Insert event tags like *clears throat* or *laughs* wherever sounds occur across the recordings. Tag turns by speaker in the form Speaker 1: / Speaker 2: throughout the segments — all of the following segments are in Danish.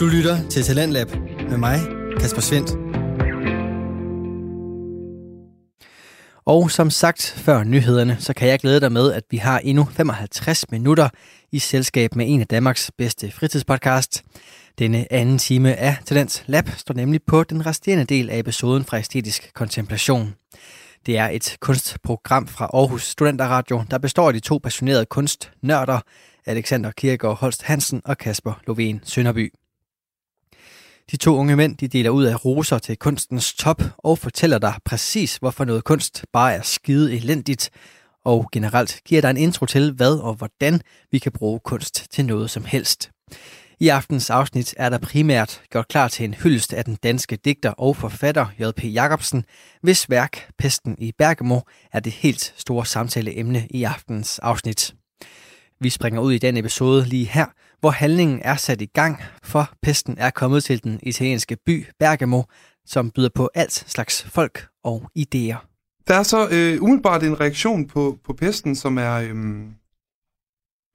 Speaker 1: Du lytter til Talentlab med mig, Kasper Svendt. Og som sagt før nyhederne, så kan jeg glæde dig med, at vi har endnu 55 minutter i selskab med en af Danmarks bedste fritidspodcast. Denne anden time af Talents Lab står nemlig på den resterende del af episoden fra Æstetisk Kontemplation. Det er et kunstprogram fra Aarhus Studenterradio, der består af de to passionerede kunstnørder, Alexander Kirkegaard Holst Hansen og Kasper Lovén Sønderby. De to unge mænd de deler ud af roser til kunstens top og fortæller dig præcis, hvorfor noget kunst bare er skide elendigt, og generelt giver dig en intro til, hvad og hvordan vi kan bruge kunst til noget som helst. I aftens afsnit er der primært gjort klar til en hyldest af den danske digter og forfatter J.P. Jacobsen, hvis værk Pesten i Bergamo er det helt store samtaleemne i aftens afsnit. Vi springer ud i den episode lige her, hvor handlingen er sat i gang, for pesten er kommet til den italienske by Bergamo, som byder på alt slags folk og idéer.
Speaker 2: Der er så øh, umiddelbart en reaktion på, på pesten, som er øh,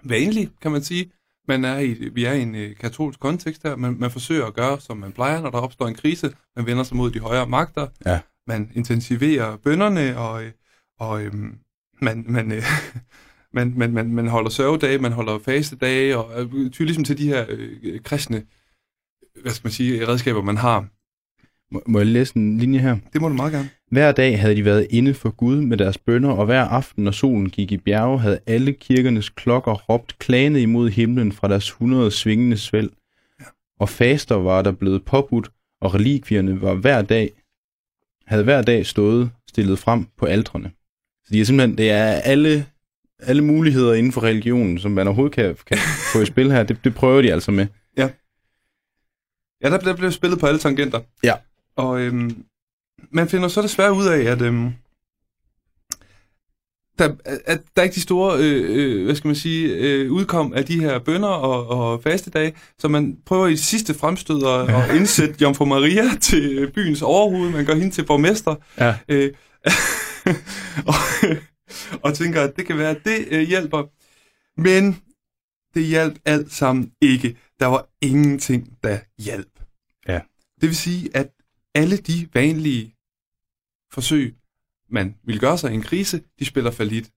Speaker 2: vanlig, kan man sige. Man er i, vi er i en øh, katolsk kontekst her. Man, man forsøger at gøre, som man plejer, når der opstår en krise. Man vender sig mod de højere magter.
Speaker 3: Ja.
Speaker 2: Man intensiverer bønderne, og, øh, og øh, man, man, øh, *laughs* man, man, man, man holder sørgedage, man holder fastedage, og øh, tyder ligesom til de her øh, kristne hvad skal man sige, redskaber, man har.
Speaker 3: Må, må jeg læse en linje her?
Speaker 2: Det må du meget gerne.
Speaker 3: Hver dag havde de været inde for Gud med deres bønder, og hver aften, når solen gik i bjerge, havde alle kirkernes klokker råbt klagende imod himlen fra deres hundrede svingende svæld.
Speaker 2: Ja.
Speaker 3: Og faster var der blevet påbudt, og relikvierne var hver dag, havde hver dag stået stillet frem på altrene. Så de er simpelthen, det er alle, alle muligheder inden for religionen, som man overhovedet kan, kan *laughs* få i spil her, det, det prøver de altså med.
Speaker 2: Ja, der, der blev spillet på alle tangenter.
Speaker 3: Ja.
Speaker 2: Og øhm, man finder så desværre ud af, at, øhm, der, at der er ikke de store, øh, øh, hvad skal man sige, øh, udkom af de her bønder og, og fastedage, så man prøver i sidste fremstød at, at indsætte Jomfru Maria *laughs* til byens overhoved. Man gør hende til borgmester.
Speaker 3: Ja.
Speaker 2: Øh, *laughs* og, og tænker, at det kan være, at det øh, hjælper. Men det hjalp alt sammen ikke. Der var ingenting, der hjalp.
Speaker 3: Ja.
Speaker 2: Det vil sige, at alle de vanlige forsøg, man vil gøre sig i en krise, de spiller falit.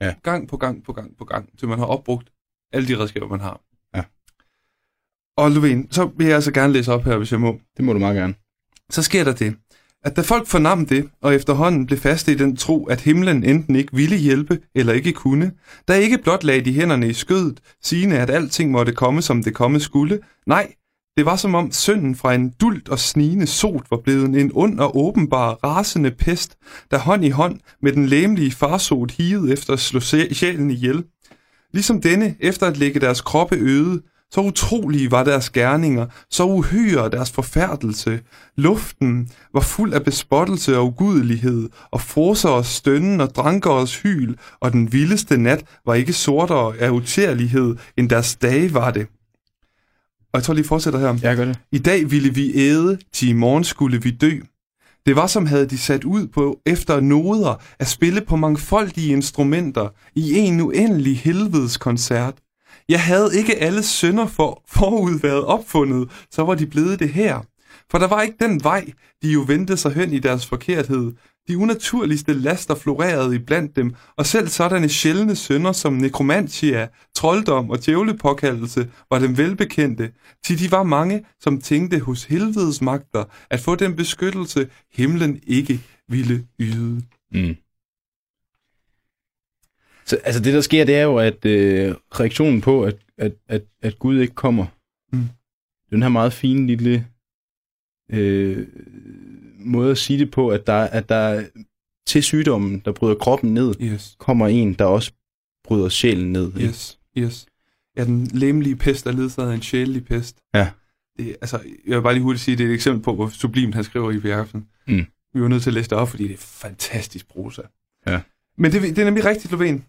Speaker 3: Ja.
Speaker 2: Gang på gang på gang på gang, til man har opbrugt alle de redskaber, man har.
Speaker 3: Ja.
Speaker 2: Og Lovén, så vil jeg altså gerne læse op her, hvis jeg må.
Speaker 3: Det må du meget gerne.
Speaker 2: Så sker der det, at da folk fornam det, og efterhånden blev faste i den tro, at himlen enten ikke ville hjælpe eller ikke kunne, der ikke blot lagde de hænderne i skødet, sigende at alting måtte komme, som det komme skulle, nej, det var som om synden fra en dult og snigende sot var blevet en ond og åbenbar rasende pest, der hånd i hånd med den læmelige farsot higede efter at slå sjælen ihjel. Ligesom denne, efter at lægge deres kroppe øde, så utrolige var deres gerninger, så uhyre deres forfærdelse. Luften var fuld af bespottelse og ugudelighed, og frosers stønnen og drankers hyl, og den vildeste nat var ikke sortere af utærlighed, end deres dage var det. Og jeg tror lige fortsætter her.
Speaker 3: Jeg gør det.
Speaker 2: I dag ville vi æde, til i morgen skulle vi dø. Det var som havde de sat ud på efter noder at spille på mangfoldige instrumenter i en uendelig helvedes koncert. Jeg havde ikke alle sønder for forud været opfundet, så var de blevet det her. For der var ikke den vej, de jo vendte sig hen i deres forkerthed. De unaturligste laster florerede i blandt dem, og selv sådanne sjældne sønder som nekromantia, trolddom og djævlepåkaldelse var dem velbekendte, til de var mange, som tænkte hos helvedes magter at få den beskyttelse, himlen ikke ville yde.
Speaker 3: Mm. Så altså det, der sker, det er jo, at øh, reaktionen på, at, at, at, at Gud ikke kommer,
Speaker 2: Mm.
Speaker 3: den her meget fine lille øh, måde at sige det på, at der, at der til sygdommen, der bryder kroppen ned,
Speaker 2: Yes,
Speaker 3: kommer en, der også bryder sjælen ned. ikke?
Speaker 2: yes, yes. Ja, den lemlige pest er ledsaget af en sjælelig pest.
Speaker 3: Ja.
Speaker 2: Det, altså, jeg vil bare lige hurtigt sige, det er et eksempel på, hvor sublimt han skriver i Bjergsen.
Speaker 3: Mm.
Speaker 2: Vi var nødt til at læse det op, fordi det er fantastisk prosa.
Speaker 3: Ja.
Speaker 2: Men det, det er nemlig rigtigt, Lovén.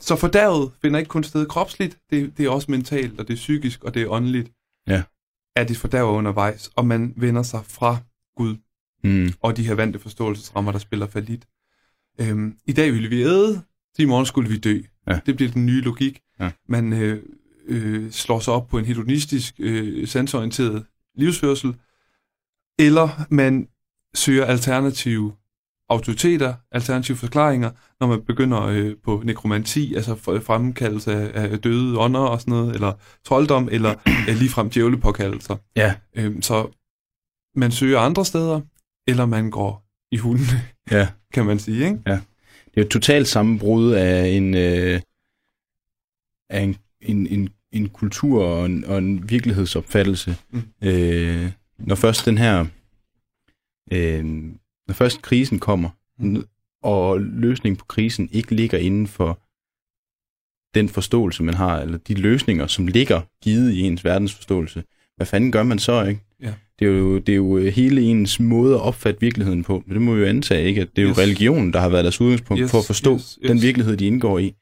Speaker 2: Så fordærvet finder ikke kun sted kropsligt, det, det er også mentalt, og det er psykisk, og det er åndeligt.
Speaker 3: Ja.
Speaker 2: At det fordærver undervejs, og man vender sig fra Gud
Speaker 3: Mm.
Speaker 2: og de her vante forståelsesrammer, der spiller falit. Øhm, I dag ville vi æde, i morgen skulle vi dø.
Speaker 3: Ja.
Speaker 2: Det bliver den nye logik.
Speaker 3: Ja.
Speaker 2: Man øh, øh, slår sig op på en hedonistisk, øh, sansorienteret livsførsel, eller man søger alternative autoriteter, alternative forklaringer, når man begynder øh, på nekromanti, altså fremkaldelse af, af døde ånder og sådan noget, eller trolddom, eller *clears throat* øh, ligefrem djævlepåkaldelser.
Speaker 3: Ja.
Speaker 2: Øhm, så man søger andre steder, eller man går i hunden,
Speaker 3: Ja. *laughs*
Speaker 2: kan man sige, ikke?
Speaker 3: Det er jo et totalt sammenbrud af en, øh, af en, en, en, en kultur og en, og en virkelighedsopfattelse.
Speaker 2: Mm.
Speaker 3: Øh, når først den her, øh, når først krisen kommer,
Speaker 2: Mm.
Speaker 3: og løsningen på krisen ikke ligger inden for den forståelse, man har, eller de løsninger, som ligger givet i ens verdensforståelse, hvad fanden gør man så, ikke?
Speaker 2: Ja.
Speaker 3: Det er, jo, det er jo hele ens måde at opfatte virkeligheden på. Men det må vi jo antage, ikke? At det er
Speaker 2: Yes.
Speaker 3: jo religionen, der har været deres udgangspunkt
Speaker 2: Yes,
Speaker 3: for at forstå
Speaker 2: yes, yes.
Speaker 3: den virkelighed, de indgår i.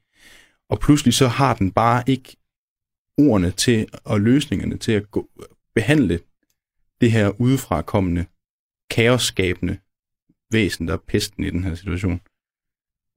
Speaker 3: Og pludselig så har den bare ikke ordene til, og løsningerne til at gå, behandle det her udefrakommende, kaosskabende væsen, der er pesten i den her situation.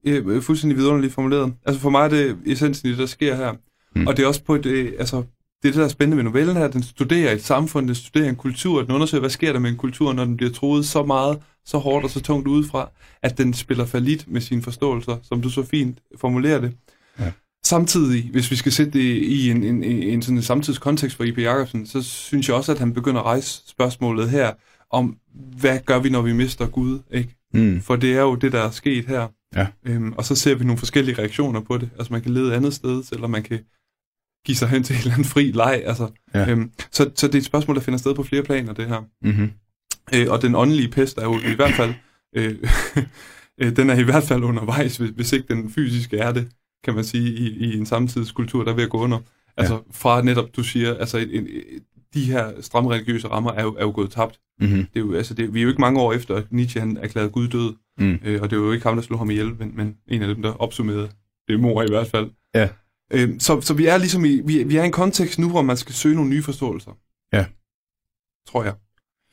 Speaker 2: Øh, fuldstændig vidunderligt formuleret. Altså for mig er det essensen i det, der sker her.
Speaker 3: Mm.
Speaker 2: Og det er også på et, øh, altså, det er det, der er spændende ved novellen her. Den studerer et samfund, den studerer en kultur, den undersøger, hvad sker der med en kultur, når den bliver troet så meget, så hårdt og så tungt udefra, at den spiller falit med sine forståelser, som du så fint formulerer det.
Speaker 3: Ja.
Speaker 2: Samtidig, hvis vi skal sætte det i en, en, en, en sådan en samtidskontekst for I.P. Jacobsen, så synes jeg også, at han begynder at rejse spørgsmålet her om, hvad gør vi, når vi mister Gud? Ikke?
Speaker 3: Mm.
Speaker 2: For det er jo det, der er sket her.
Speaker 3: Ja.
Speaker 2: Øhm, og så ser vi nogle forskellige reaktioner på det. Altså man kan lede andet sted, eller man kan give sig hen til en eller anden fri leg. Altså,
Speaker 3: Ja.
Speaker 2: øhm, så, så det er et spørgsmål, der finder sted på flere planer, det her.
Speaker 3: Mm-hmm.
Speaker 2: Øh, og den åndelige pest er jo i hvert fald, øh, *laughs* øh, den er i hvert fald undervejs, hvis, hvis ikke den fysiske er det, kan man sige, i, i en samtidskultur, der er ved at gå under. Altså fra netop, du siger, altså en, en, de her stramme religiøse rammer er jo, er jo gået tabt.
Speaker 3: Mm-hmm.
Speaker 2: Det er jo, altså det, vi er jo ikke mange år efter, at Nietzsche han erklærede Gud død,
Speaker 3: Mm.
Speaker 2: øh, og det var jo ikke ham, der slog ham ihjel, men, men en af dem, der opsummerede det mor i hvert fald.
Speaker 3: Ja.
Speaker 2: Øh, så, så vi er ligesom i, vi, vi er i en kontekst nu, hvor man skal søge nogle nye forståelser.
Speaker 3: Ja.
Speaker 2: Tror jeg,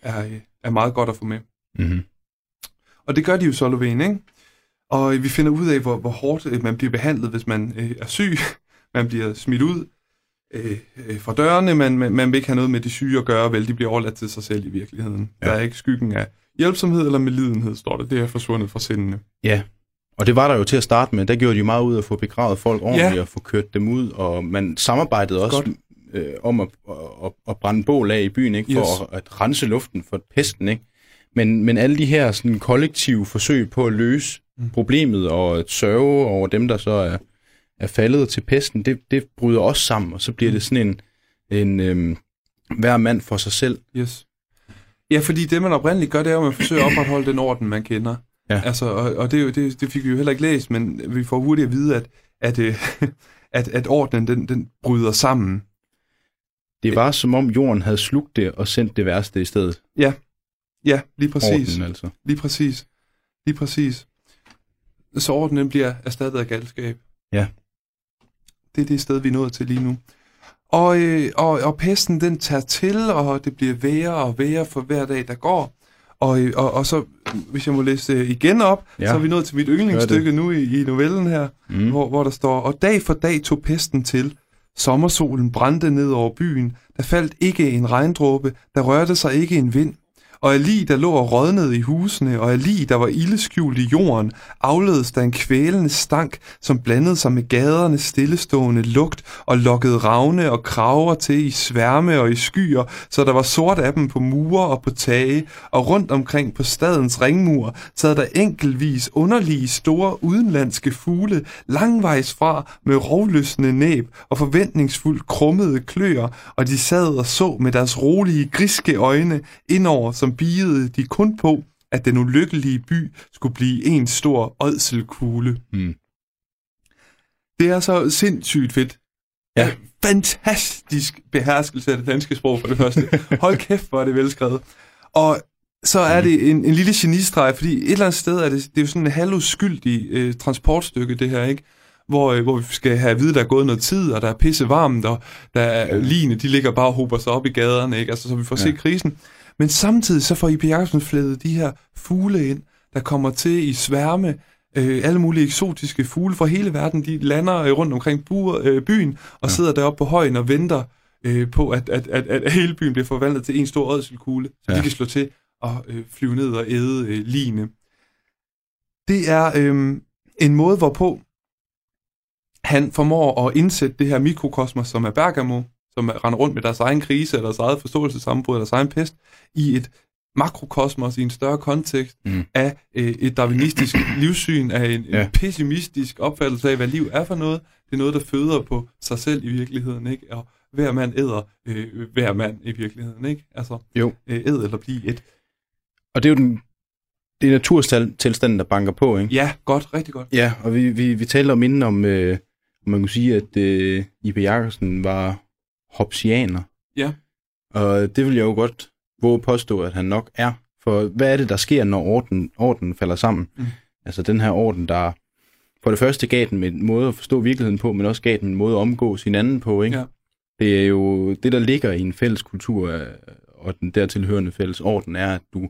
Speaker 2: er, øh, er meget godt at få med.
Speaker 3: Mm-hmm.
Speaker 2: Og det gør de jo så, Lovén, ikke? Og vi finder ud af, hvor, hvor hårdt øh, man bliver behandlet, hvis man øh, er syg. *laughs* Man bliver smidt ud øh, øh, fra dørene. Man, man, man vil ikke have noget med de syge at gøre, vel? De bliver overladt til sig selv i virkeligheden.
Speaker 3: Ja.
Speaker 2: Der er ikke skyggen af hjælpsomhed eller medlidenhed, står der. Det er forsvundet fra sindene.
Speaker 3: Ja, og det var der jo til at starte med. Der gjorde de jo meget ud af at få begravet folk ordentligt
Speaker 2: Ja.
Speaker 3: og få kørt dem ud, og man samarbejdede også
Speaker 2: Godt.
Speaker 3: øh, om at, at, at brænde bål af i byen, ikke? for
Speaker 2: Yes.
Speaker 3: at, at rense luften for pesten. Ikke? Men, men alle de her sådan, kollektive forsøg på at løse
Speaker 2: Mm.
Speaker 3: problemet og at sørge over dem, der så er, er faldet til pesten, det, det bryder også sammen, og så bliver
Speaker 2: Mm.
Speaker 3: det sådan en, en øhm, hver mand for sig selv.
Speaker 2: Yes. Ja, fordi det, man oprindeligt gør, det er at man forsøger at opretholde den orden, man kender.
Speaker 3: Ja.
Speaker 2: Altså, og, og det, det, det fik vi jo heller ikke læst, men vi får hurtigt at vide, at, at, øh, *laughs* at, at ordenen, den, den bryder sammen.
Speaker 3: Det var som om jorden havde slugt det og sendt det værste i stedet.
Speaker 2: Ja, lige præcis.
Speaker 3: Orden, altså.
Speaker 2: Lige præcis. Lige præcis. Så ordenen bliver erstattet af galskab.
Speaker 3: Ja.
Speaker 2: Det er det sted, vi er nået til lige nu. Og, øh, og, og pesten, den tager til, og det bliver værre og værre for hver dag, der går. Og, øh, og, og så, hvis jeg må læse øh, igen op,
Speaker 3: Ja.
Speaker 2: så er vi nået til mit yndlingsstykke nu i, i novellen her,
Speaker 3: mm.
Speaker 2: hvor, hvor der står, og dag for dag tog pesten til. Sommersolen brændte ned over byen. Der faldt ikke en regndråbe. Der rørte sig ikke en vind. Og af lig, der lå og rådnede i husene, og af lig, der var ildeskjult i jorden, afledes der en kvælende stank, som blandede sig med gadernes stillestående lugt og lokkede ravne og kraver til i sværme og i skyer, så der var sort af dem på mure og på tage, og rundt omkring på stadens ringmur sad der enkeltvis underlige store udenlandske fugle langvejs fra med rovløsende næb og forventningsfuldt krummede kløer, og de sad og så med deres rolige, griske øjne indover, som biede de kun på, at den ulykkelige by skulle blive en stor ådselkugle.
Speaker 3: Mm.
Speaker 2: Det er så sindssygt fedt.
Speaker 3: Ja.
Speaker 2: Fantastisk beherskelse af det danske sprog for det første. Hold kæft, hvor er det velskrevet. Og så er det en, en lille genistreg, fordi et eller andet sted er det, det er jo sådan en halvuskyldig øh, transportstykke, det her, ikke? Hvor, øh, hvor vi skal have at vide, der er gået noget tid, og der er pisse varmt, og der er
Speaker 3: Ja.
Speaker 2: line, de ligger bare og hober sig op i gaderne, ikke? Altså, så vi får
Speaker 3: Ja.
Speaker 2: set krisen. Men samtidig så får I.P. Jacobsen flædet de her fugle ind, der kommer til i sværme, øh, alle mulige eksotiske fugle fra hele verden, de lander øh, rundt omkring bur, øh, byen, og
Speaker 3: Ja.
Speaker 2: sidder deroppe på højen og venter øh, på, at, at, at, at *laughs* hele byen bliver forvandlet til en stor ådselkugle, så. Ja. de kan slå til og øh, flyve ned og æde øh, line. Det er øh, en måde, hvorpå han formår at indsætte det her mikrokosmos, som er Bergamo, som er- render rundt med deres egen krise, eller deres eget forståelsessammenbrud, eller deres egen pest, i et makrokosmos i en større kontekst
Speaker 3: Mm.
Speaker 2: af øh, et darwinistisk *clears throat* livssyn, af en,
Speaker 3: Ja.
Speaker 2: en pessimistisk opfattelse af, hvad liv er for noget. Det er noget, der føder på sig selv i virkeligheden, ikke? Og hver mand æder øh, hver mand i virkeligheden, ikke? Altså,
Speaker 3: Jo.
Speaker 2: øh, æd eller blive et.
Speaker 3: Og det er jo den, det er naturtilstanden, der banker på, ikke?
Speaker 2: Ja, godt, rigtig godt.
Speaker 3: Ja, og vi, vi, vi talte om inden om, øh, man kunne sige, at øh, I.P. Jakobsen var hopsianer.
Speaker 2: Ja.
Speaker 3: Og det vil jeg jo godt våge at påstå, at han nok er. For hvad er det, der sker, når orden, orden falder sammen?
Speaker 2: Mm.
Speaker 3: Altså den her orden, der for det første gav den med en måde at forstå virkeligheden på, men også gav den en måde at omgås hinanden på, ikke?
Speaker 2: Ja.
Speaker 3: Det er jo det, der ligger i en fælles kultur, øh, og den dertilhørende fælles orden, er, at du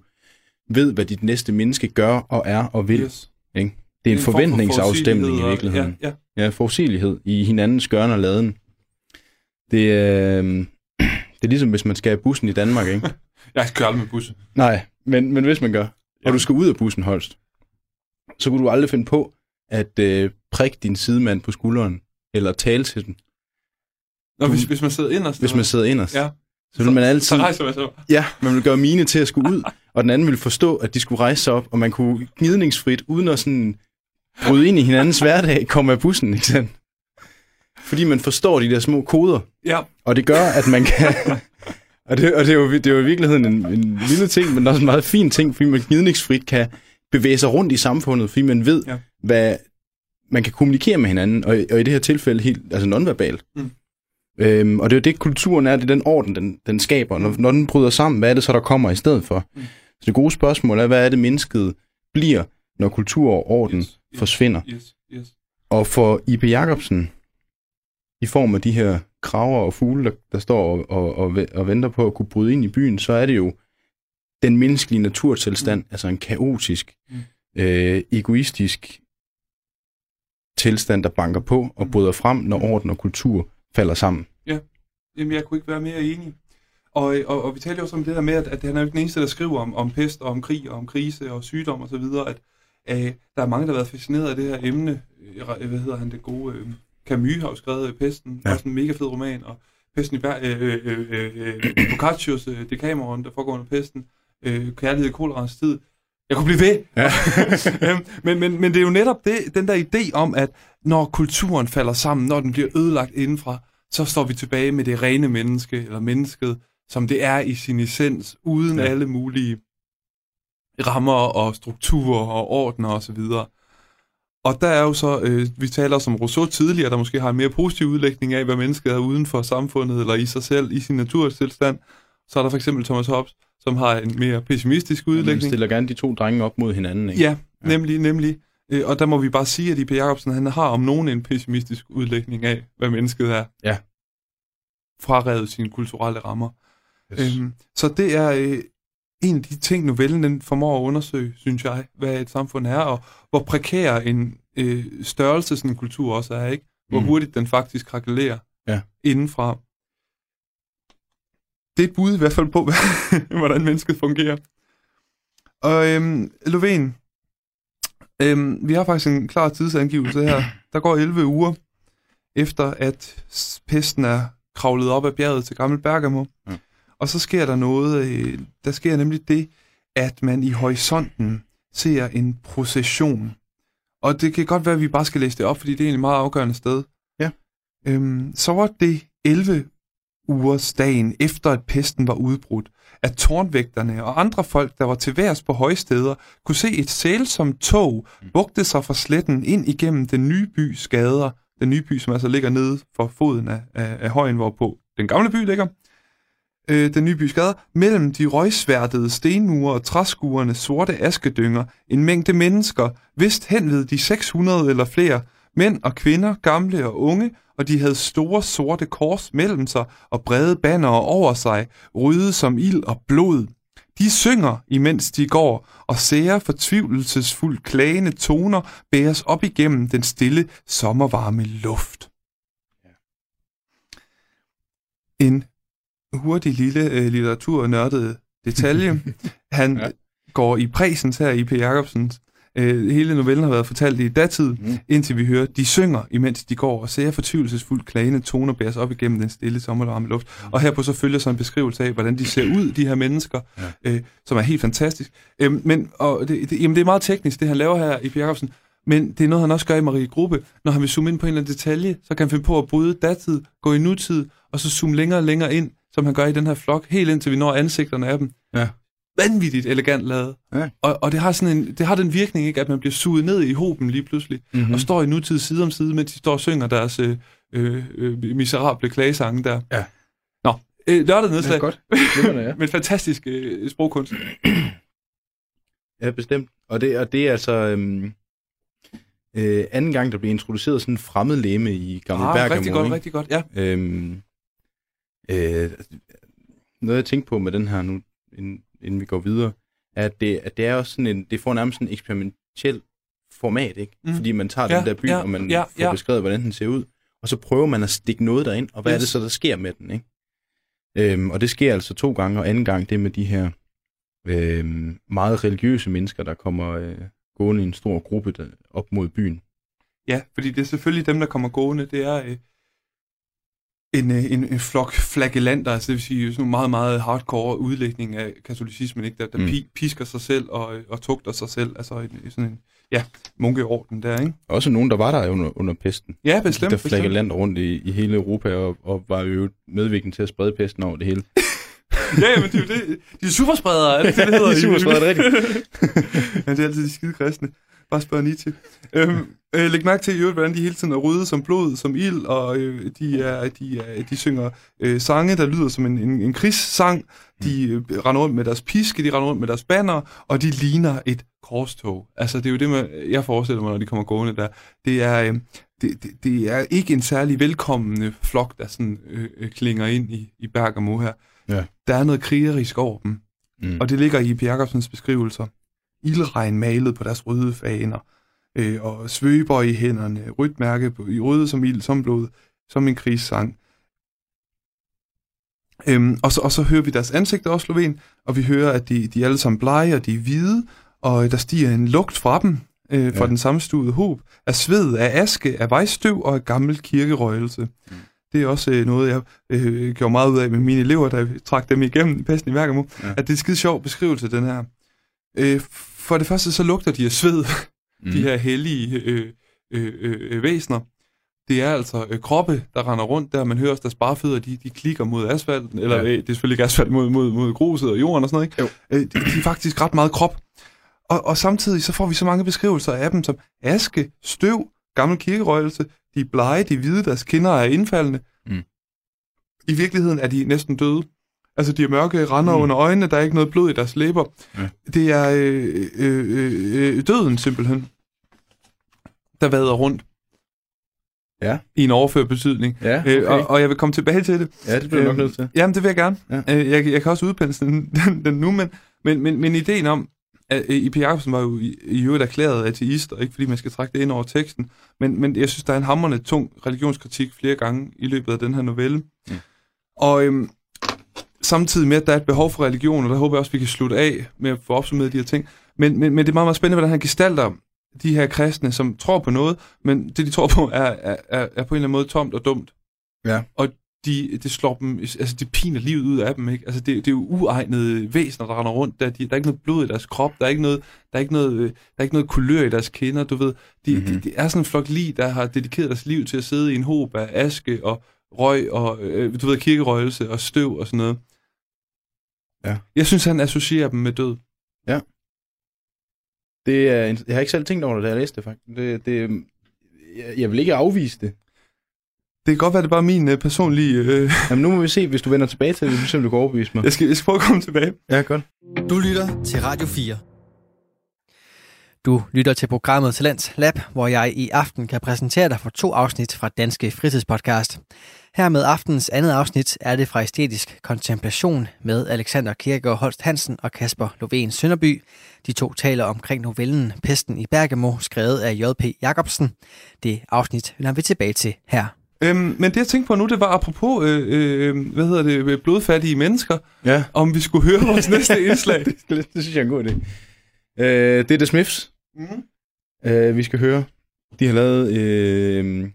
Speaker 3: ved, hvad dit næste menneske gør og er og vil.
Speaker 2: Yes.
Speaker 3: Det er en,
Speaker 2: for
Speaker 3: forventningsafstemning i
Speaker 2: forudsigelighed og-
Speaker 3: virkeligheden.
Speaker 2: Ja, ja.
Speaker 3: Ja, forudsigelighed i hinandens gørn og laden. Det er, øh, *clears throat* det er ligesom, hvis man skal have bussen i Danmark, ikke? *laughs*
Speaker 2: Jeg kører aldrig med bus.
Speaker 3: Nej, men, men hvis man gør, og du skal ud af bussen holst, så kunne du aldrig finde på at øh, prikke din sidemand på skulderen, eller tale til den,
Speaker 2: Nå,
Speaker 3: Du-
Speaker 2: hvis, hvis man sidder inderst.
Speaker 3: hvis man sidder inderst.
Speaker 2: Ja.
Speaker 3: Så vil man
Speaker 2: Så
Speaker 3: altid,
Speaker 2: rejser man sig.
Speaker 3: ja, man vil gøre mine til at skulle ud, *laughs* og den anden vil forstå, at de skulle rejse sig op, og man kunne gnidningsfrit, uden at sådan bryde ind i hinandens hverdag, komme af bussen, ikke sandt? Fordi man forstår de der små koder,
Speaker 2: Ja,
Speaker 3: Og det gør, at man kan... *laughs* og det, og det, er jo, det er jo i virkeligheden en, en lille ting, men også en meget fin ting, fordi man gnidningsfrit kan bevæge sig rundt i samfundet, fordi man ved,
Speaker 2: Ja.
Speaker 3: hvad man kan kommunikere med hinanden, og, og i det her tilfælde helt altså nonverbalt.
Speaker 2: Mm.
Speaker 3: Øhm, og det er jo det, kulturen er, det er den orden, den, den skaber. Når, når den bryder sammen, hvad er det så, der kommer i stedet for?
Speaker 2: Mm.
Speaker 3: Så det gode spørgsmål er, hvad er det, mennesket bliver, når kultur og orden
Speaker 2: Yes, yes.
Speaker 3: forsvinder?
Speaker 2: yes, yes.
Speaker 3: Og for I.P. Jacobsen, i form af de her kraver og fugle, der, der står og, og, og, og venter på at kunne bryde ind i byen, så er det jo den menneskelige naturtilstand, mm. altså en kaotisk,
Speaker 2: Mm.
Speaker 3: mm. øh, egoistisk tilstand, der banker på og
Speaker 2: Mm.
Speaker 3: bryder frem, når orden og kultur falder sammen.
Speaker 2: Jamen, jeg kunne ikke være mere enig. Og, og, og vi talte jo også om det der med, at, at han er jo ikke den eneste, der skriver om, om pest og om krig og om krise og sygdom og så videre, at øh, der er mange, der har været fascineret af det her emne. Øh, Hvad hedder han, det gode... Øh, Camus har jo skrevet øh, Pesten, ja. Også en mega fed roman, og Pesten i Ber- øh, øh, øh, øh, Boccaccio's øh, Decameron, der foregår under pesten, øh, Kærlighed i kolerans tid. Jeg kunne blive ved.
Speaker 3: Ja. *laughs*
Speaker 2: Øhm, men, men, men det er jo netop det, den der idé om, at når kulturen falder sammen, når den bliver ødelagt indenfra, så står vi tilbage med det rene menneske, eller mennesket, som det er i sin essens, uden ja. Alle mulige rammer og strukturer og ordner osv. Og der er jo så, øh, vi taler som Rousseau tidligere, der måske har en mere positiv udlægning af, hvad mennesket er uden for samfundet, eller i sig selv, i sin naturtilstand. Så er der for eksempel Thomas Hobbes, som har en mere pessimistisk
Speaker 3: Man
Speaker 2: udlægning.
Speaker 3: stiller gerne de to drenge op mod hinanden. Ikke?
Speaker 2: Ja, nemlig, nemlig. Øh, Og der må vi bare sige, at I.P. Jacobsen, han har om nogen en pessimistisk udlægning af, hvad mennesket er.
Speaker 3: Ja.
Speaker 2: Frarevet sine kulturelle rammer.
Speaker 3: Yes.
Speaker 2: Øhm, så det er øh, en af de ting, novellen den formår at undersøge, synes jeg, hvad et samfund er, og hvor prekær en øh, størrelse sådan en kultur også er, ikke? Hvor
Speaker 3: Mm.
Speaker 2: hurtigt den faktisk krakelerer
Speaker 3: Ja.
Speaker 2: indenfra. Det er et bud i hvert fald på, *laughs* hvordan mennesket fungerer. Og øhm, Lovén, øhm, vi har faktisk en klar tidsangivelse her. Der går 11 uger efter, at pesten er kravlet op ad bjerget til Gammel Bergamo.
Speaker 3: Ja.
Speaker 2: Og så sker der noget, øh, der sker nemlig det, at man i horisonten ser en procession. Og det kan godt være, at vi bare skal læse det op, fordi det er egentlig et meget afgørende sted.
Speaker 3: Ja.
Speaker 2: Øhm, så var det 11 ugers dagen efter, at pesten var udbrudt, at tårnvægterne og andre folk, der var til værs på højsteder, kunne se et sælsomt tog bugte sig fra sletten ind igennem den nye bys gader. Den nye by, som altså ligger nede for foden af, af, af højen, hvorpå den gamle by ligger. Øh, den nye bys gader. Mellem de røgsværtede stenmure og træskuernes sorte askedynger, en mængde mennesker, vist hen ved de 600 eller flere, mænd og kvinder, gamle og unge, og de havde store sorte kors mellem sig og brede bannere over sig, røde som ild og blod. De synger, imens de går, og sære fortvivlelsesfuldt klagende toner bæres op igennem den stille, sommervarme luft. en hurtig lille øh, litteraturnørdet detalje. *laughs* Han
Speaker 3: Ja.
Speaker 2: går i præsens her i P. Jacobsens. Øh, hele novellen har været fortalt i datid,
Speaker 3: Mm.
Speaker 2: mm. indtil vi hører, de synger, imens de går, og ser fortvivlelsesfuldt klagende toner bæres op igennem den stille sommervarme luft. Og herpå så følger så en beskrivelse af, hvordan de ser ud, de her mennesker,
Speaker 3: Ja.
Speaker 2: øh, som er helt fantastisk. Øhm, men og det, det, jamen, det er meget teknisk, det han laver her i P. Jacobsen, men det er noget, han også gør i Marie Gruppe. Når han vil zoome ind på en eller anden detalje, så kan han finde på at bryde datid, gå i nutid, og så zoome længere og længere ind, som han gør i den her flok, helt indtil vi når ansigterne af dem.
Speaker 3: Ja.
Speaker 2: Vanvittigt elegant lavet.
Speaker 3: Ja.
Speaker 2: Og, og det, har sådan en, det har den virkning, ikke, at man bliver suget ned i hoben lige pludselig,
Speaker 3: Mm-hmm.
Speaker 2: mm. og står i nutid side om side, mens de står og synger deres øh, øh, øh, miserable klagesange der.
Speaker 3: Ja.
Speaker 2: Nå, øh, lørdag
Speaker 3: Ja,
Speaker 2: nedslag.
Speaker 3: godt. *laughs* Glimrende, ja.
Speaker 2: Men fantastisk øh, sprogkunst.
Speaker 3: Ja, bestemt. Og det, og det er altså øhm, øh, anden gang, der bliver introduceret sådan en fremmed læme i Gamle
Speaker 2: Ah,
Speaker 3: Bergamo.
Speaker 2: rigtig godt,
Speaker 3: ikke?
Speaker 2: rigtig godt, ja.
Speaker 3: Øhm, øh, noget jeg tænker på med den her nu, inden, inden vi går videre, er, at det, at det er også sådan en, det får nærmest en eksperimentel format, ikke? Mm. Fordi man tager
Speaker 2: Ja,
Speaker 3: den der by,
Speaker 2: ja,
Speaker 3: og man
Speaker 2: ja,
Speaker 3: får
Speaker 2: ja.
Speaker 3: beskrevet, hvordan den ser ud, og så prøver man at stikke noget derind, og hvad yes. er det så, der sker med den, ikke? Øhm, og det sker altså to gange, og anden gang det med de her øhm, meget religiøse mennesker, der kommer øh, gående i en stor gruppe der, op mod byen.
Speaker 2: Ja, fordi det er selvfølgelig dem, der kommer gående. Det er øh, en, øh, en, en flok flagellanter, altså det vil sige sådan en meget, meget hardcore udlægning af katolicismen, ikke? der, der
Speaker 3: Mm.
Speaker 2: mm. pisker sig selv og, øh, og tugter sig selv. Altså en, sådan en ja, munkeorden der, ikke?
Speaker 3: Også nogen, der var der under, under pesten.
Speaker 2: Ja, bestemt.
Speaker 3: der
Speaker 2: bestemt.
Speaker 3: flækker land rundt i, i hele Europa, og, og var jo medvirkende til at sprede pesten over det hele. *laughs*
Speaker 2: Ja, men det er jo det. De er superspredere, er det det, det hedder? *laughs*
Speaker 3: De er superspredere, er rigtigt. *laughs*
Speaker 2: men det er altid de skide kristne. Bare spørg Nietzsche. Øhm, øh, læg mærke til, øvrigt, hvordan de hele tiden er røde som blod, som ild, og øh, de, er, de, er, de synger øh, sange, der lyder som en, en, en krigssang. De øh, render rundt med deres piske, de render rundt med deres banner, og de ligner et korstog. Altså, det er jo det, man, jeg forestiller mig, når de kommer gående der. Det er, øh, det, det, det er ikke en særlig velkommende flok, der sådan øh, øh, klinger ind i, i Bergamo her.
Speaker 3: Ja.
Speaker 2: Der er noget krigerisk over dem.
Speaker 3: Mm.
Speaker 2: Og det ligger i P. Jacobsens beskrivelser. Ildregn malet på deres røde faner, øh, og svøber i hænderne, rødt mærke på, i røde som ild, som blod, som en krigssang. Øhm, og, så, og så hører vi deres ansigter også, Sloven, og vi hører, at de, de er alle sammen blege, og de er hvide, og der stiger en lugt fra dem, øh, fra
Speaker 3: Ja.
Speaker 2: den sammenstuede hob, af sved, af aske, af vejstøv og af gammel kirkerøgelse.
Speaker 3: Mm.
Speaker 2: Det er også øh, noget, jeg øh, gjorde meget ud af med mine elever, da jeg trak dem igennem i pesten i Værgamo,
Speaker 3: Ja.
Speaker 2: ja. at det er en skide sjov beskrivelse, den her. Øh, for det første, så lugter de af sved, *laughs* mm. de her hellige øh, øh, øh, øh, væsener. Det er altså øh, kroppe, der render rundt der. Man hører også deres barfødder, de, de klikker mod asfalten. Eller
Speaker 3: Ja.
Speaker 2: ja. øh, det er selvfølgelig ikke asfalt mod, mod, mod gruset og jorden og sådan noget. Ikke?
Speaker 3: Jo.
Speaker 2: Øh, de, de er faktisk ret meget krop. Og, og samtidig så får vi så mange beskrivelser af dem som aske, støv, gammel kirkerøgelse. De er blege, de er hvide, deres kinder er indfaldende.
Speaker 3: Mm.
Speaker 2: I virkeligheden er de næsten døde. Altså, de har mørke render
Speaker 3: Mm.
Speaker 2: under øjnene, der er ikke noget blod i deres læber.
Speaker 3: Ja.
Speaker 2: Det er øh, øh, øh, øh, døden simpelthen, der vader rundt.
Speaker 3: Ja.
Speaker 2: I en overført betydning.
Speaker 3: Ja,
Speaker 2: Okay.
Speaker 3: okay.
Speaker 2: Øh, og, og jeg vil komme tilbage til det.
Speaker 3: ja, det bliver du nok
Speaker 2: øhm,
Speaker 3: nødt til.
Speaker 2: Jamen, det vil jeg gerne.
Speaker 3: Ja.
Speaker 2: Øh, jeg, jeg kan også udpensle den, *laughs* den, den nu, men, men, men, men ideen om, at øh, I.P. Jacobsen var jo i, i øvrigt erklæret ateist, og ikke fordi man skal trække det ind over teksten, men, men jeg synes, der er en hammerende tung religionskritik flere gange i løbet af den her novelle.
Speaker 3: Mm.
Speaker 2: Og øhm, samtidig med, at der er et behov for religion, og der håber jeg også, vi kan slutte af med at få opsummeret de her ting. Men, men, men det er meget, meget spændende, hvordan han gestalter de her kristne, som tror på noget, men det, de tror på, er, er, er, er på en eller anden måde tomt og dumt.
Speaker 3: Ja.
Speaker 2: Og de, det slår dem, altså det piner livet ud af dem, ikke? Altså det, det er jo uegnede væsener, der render rundt der. De, der er ikke noget blod i deres krop, der er ikke noget, der er ikke noget, øh, der er ikke noget kulør i deres kinder, du ved. De,
Speaker 3: Mhm.
Speaker 2: mm-hmm. de, de er sådan en flok lig, der har dedikeret deres liv til at sidde i en hob af aske og røg og, øh, du ved, kirkerøgelse og støv og sådan noget.
Speaker 3: Ja.
Speaker 2: Jeg synes, han associerer dem med død.
Speaker 3: Det er, en- jeg har ikke selv tænkt over det, da jeg læste det, faktisk. Det, det, jeg, jeg vil ikke afvise det.
Speaker 2: Det kan godt være, det er bare min øh, personlige... Øh,
Speaker 3: Jamen, nu må vi se, hvis du vender tilbage til det, så du kan overbevise mig.
Speaker 2: jeg, skal, jeg skal prøve at komme tilbage.
Speaker 3: Ja, godt.
Speaker 1: Du lytter til Radio 4. Du lytter til programmet Talents Lab, hvor jeg i aften kan præsentere dig for to afsnit fra Danske Fritidspodcast. Her med aftens andet afsnit er det fra Æstetisk Kontemplation med Alexander Kirkegaard Holst Hansen og Kasper Lovén Sønderby. De to taler omkring novellen Pesten i Bergamo, skrevet af J.P. Jacobsen. Det afsnit vender vi tilbage til her.
Speaker 2: Øhm, men det jeg tænkte på nu, det var apropos, øh, øh, hvad hedder det, blodfattige mennesker,
Speaker 3: Ja,
Speaker 2: om vi skulle høre vores *laughs* næste indslag.
Speaker 3: det, det, det synes jeg er en god idé. Øh, det er The Smiths,
Speaker 2: Mm.
Speaker 3: øh, vi skal høre. De har lavet øh,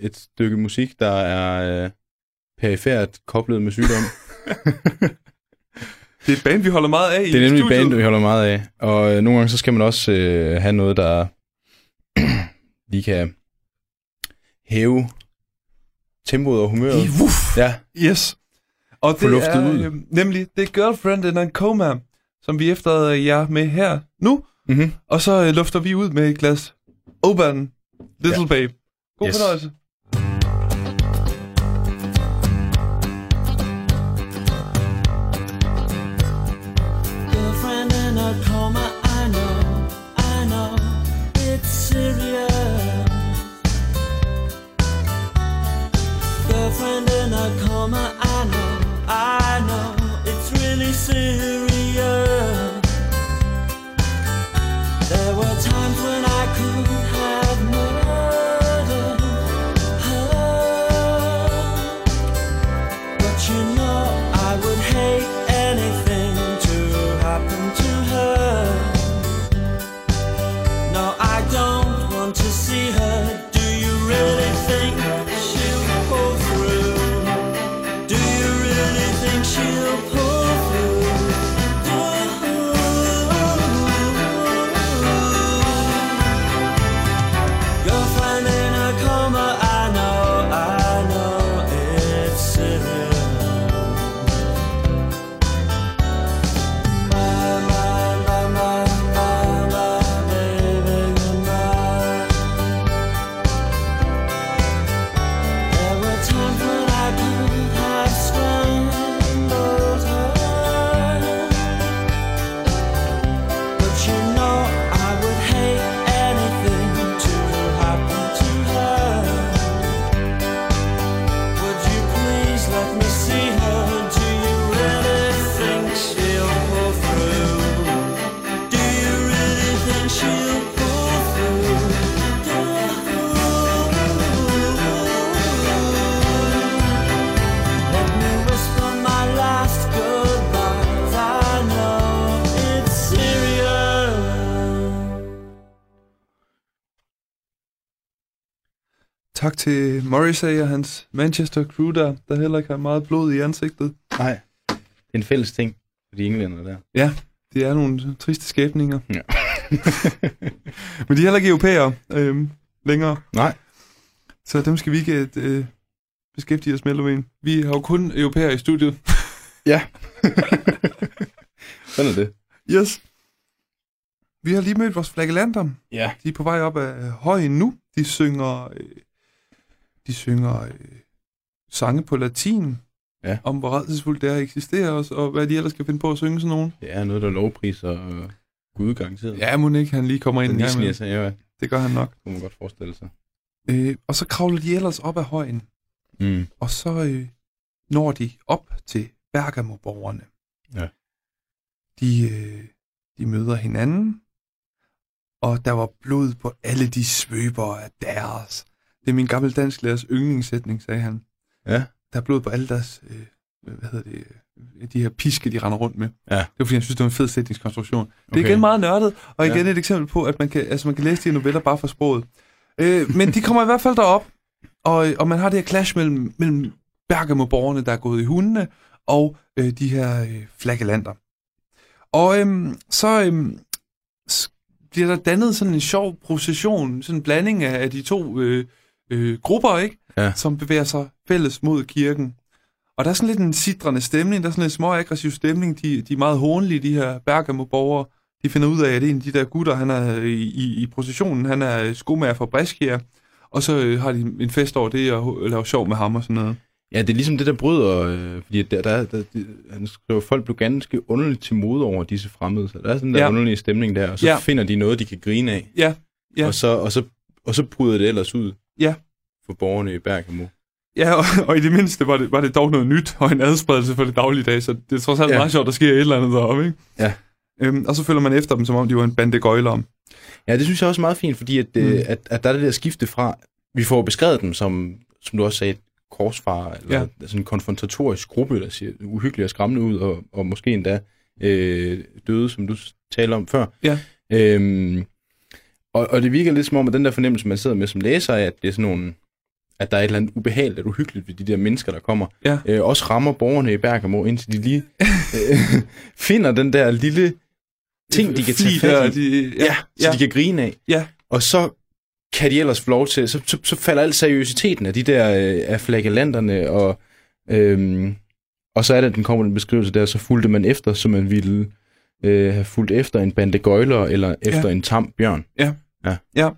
Speaker 3: et stykke musik, der er øh, perifært koblet med sygdom. *laughs*
Speaker 2: Det er et band, vi holder meget af i
Speaker 3: det er nemlig et band, vi holder meget af. Og øh, nogle gange så skal man også øh, have noget, der *clears throat* lige kan hæve tempoet og humøret.
Speaker 2: I, wuff.
Speaker 3: Ja,
Speaker 2: Yes. Og
Speaker 3: Få
Speaker 2: det
Speaker 3: luftet
Speaker 2: er
Speaker 3: ud.
Speaker 2: øh, nemlig det er Girlfriend in a Coma, som vi efterlader jer med her nu.
Speaker 3: mm-hmm.
Speaker 2: Og så øh, lufter vi ud med et glas Oban Little ja. Babe. God
Speaker 3: Yes.
Speaker 2: fornøjelse.
Speaker 4: Coma, I know, I know, it's really serious.
Speaker 2: Tak til Morrissey og hans Manchester crew der, der heller ikke har meget blod i ansigtet.
Speaker 3: Nej, det er en fælles ting for de englænder der.
Speaker 2: Det er nogle triste skæbninger.
Speaker 3: Ja. *laughs*
Speaker 2: Men de er heller ikke europæere øhm, længere,
Speaker 3: Nej.
Speaker 2: så dem skal vi ikke øh, beskæftige os med, Lovén. Vi har jo kun europæere i studiet.
Speaker 3: Ja. *laughs* Sådan er det.
Speaker 2: Yes. Vi har lige mødt vores flagellanter.
Speaker 3: Ja.
Speaker 2: De er på vej op af højen nu. De synger, øh, de synger øh, sange på latin.
Speaker 3: Ja.
Speaker 2: Om hvor redselsfuldt det er at eksistere, og, og hvad de ellers skal finde på at synge sådan nogen.
Speaker 3: Det er noget, der lovpriser øh, Gud garanteret.
Speaker 2: Ja, må ikke han lige kommer ind
Speaker 3: Den
Speaker 2: en gang
Speaker 3: sig, ja,
Speaker 2: Det gør han nok.
Speaker 3: kunne man godt forestille sig.
Speaker 2: Øh, og så kravler de ellers op ad højen,
Speaker 3: Mm.
Speaker 2: og så øh, når de op til Bergamo-borgerne.
Speaker 3: Ja.
Speaker 2: De, øh, de møder hinanden, og der var blod på alle de svøber af deres. Det er min gamle dansklærers yndlingssætning, sagde han.
Speaker 3: Ja.
Speaker 2: Der er blod på alle deres, øh, hvad hedder det, de her piske, de render rundt med.
Speaker 3: Ja.
Speaker 2: Det var fordi, han synes, det var en fed sætningskonstruktion. Det er
Speaker 3: Okay.
Speaker 2: igen meget nørdet, og igen
Speaker 3: Ja.
Speaker 2: et eksempel på, at man kan, altså man kan læse de her noveller bare for sproget. Øh, men de kommer i hvert fald derop, og, og man har det her clash mellem, mellem Bergamo-borgerne, der er gået i hundene, og øh, de her øh, flagellanter. Og øhm, så øhm, bliver der dannet sådan en sjov procession, sådan en blanding af, af de to øh, øh, grupper, ikke?
Speaker 3: Ja.
Speaker 2: som bevæger sig fælles mod kirken. Og der er sådan lidt en sidrende stemning, der er sådan en små aggressiv stemning. De, de er meget hånlige, de her Bergamo-borgere. De finder ud af, at en af de der gutter, han er i, i, processionen, han er skomager fra Brescia. Og så øh, har de en fest over det, og laver sjov med ham og sådan noget.
Speaker 3: Ja, det er ligesom det, der bryder, øh, fordi der, der, der, der, han skriver, folk blev ganske underligt til mode over disse fremmede, så der er sådan der
Speaker 2: Ja.
Speaker 3: underlige stemning der, og så
Speaker 2: ja.
Speaker 3: finder de noget, de kan grine af,
Speaker 2: Ja, ja.
Speaker 3: og, så, og, så, og så bryder det ellers ud
Speaker 2: Ja.
Speaker 3: for borgerne i Bergamo.
Speaker 2: Ja, og, *laughs* og i det mindste var det, var det dog noget nyt, og en adspredelse for det dagligdag, så det er trods alt ja. Meget sjovt, der sker et eller andet deroppe, ikke?
Speaker 3: Ja.
Speaker 2: Øhm, og så følger man efter dem, som om de var en bande gøjler.
Speaker 3: Ja, det synes jeg også er meget fint, fordi at,
Speaker 2: Mm.
Speaker 3: mm. at, at der er det der skifte fra, vi får beskrevet dem som som du også sagde, korsfarer, eller
Speaker 2: Ja.
Speaker 3: sådan en konfrontatorisk gruppe, der ser uhyggeligt og skræmmende ud, og, og måske endda øh, døde, som du taler om før.
Speaker 2: Ja.
Speaker 3: Øhm, og, og det virker lidt som om, at den der fornemmelse, man sidder med som læser, er, at det er sådan nogle at der er et eller andet ubehageligt og uhyggeligt ved de der mennesker, der kommer.
Speaker 2: Ja.
Speaker 3: Øh, også rammer borgerne i Bergamo, indtil de lige øh, *laughs* finder den der lille ting, de kan tage fat i.
Speaker 2: de,
Speaker 3: Ja, så
Speaker 2: ja.
Speaker 3: de kan grine af.
Speaker 2: Ja.
Speaker 3: Og så kan de ellers få lov til, så, så, så falder al seriøsiteten af de der øh, af flagellanterne, og, øhm, og så er det, den kommer den beskrivelse der, så fulgte man efter, som man ville øh, have fulgt efter en bande gøjler, eller efter en tam bjørn.
Speaker 2: Ja, ja, ja,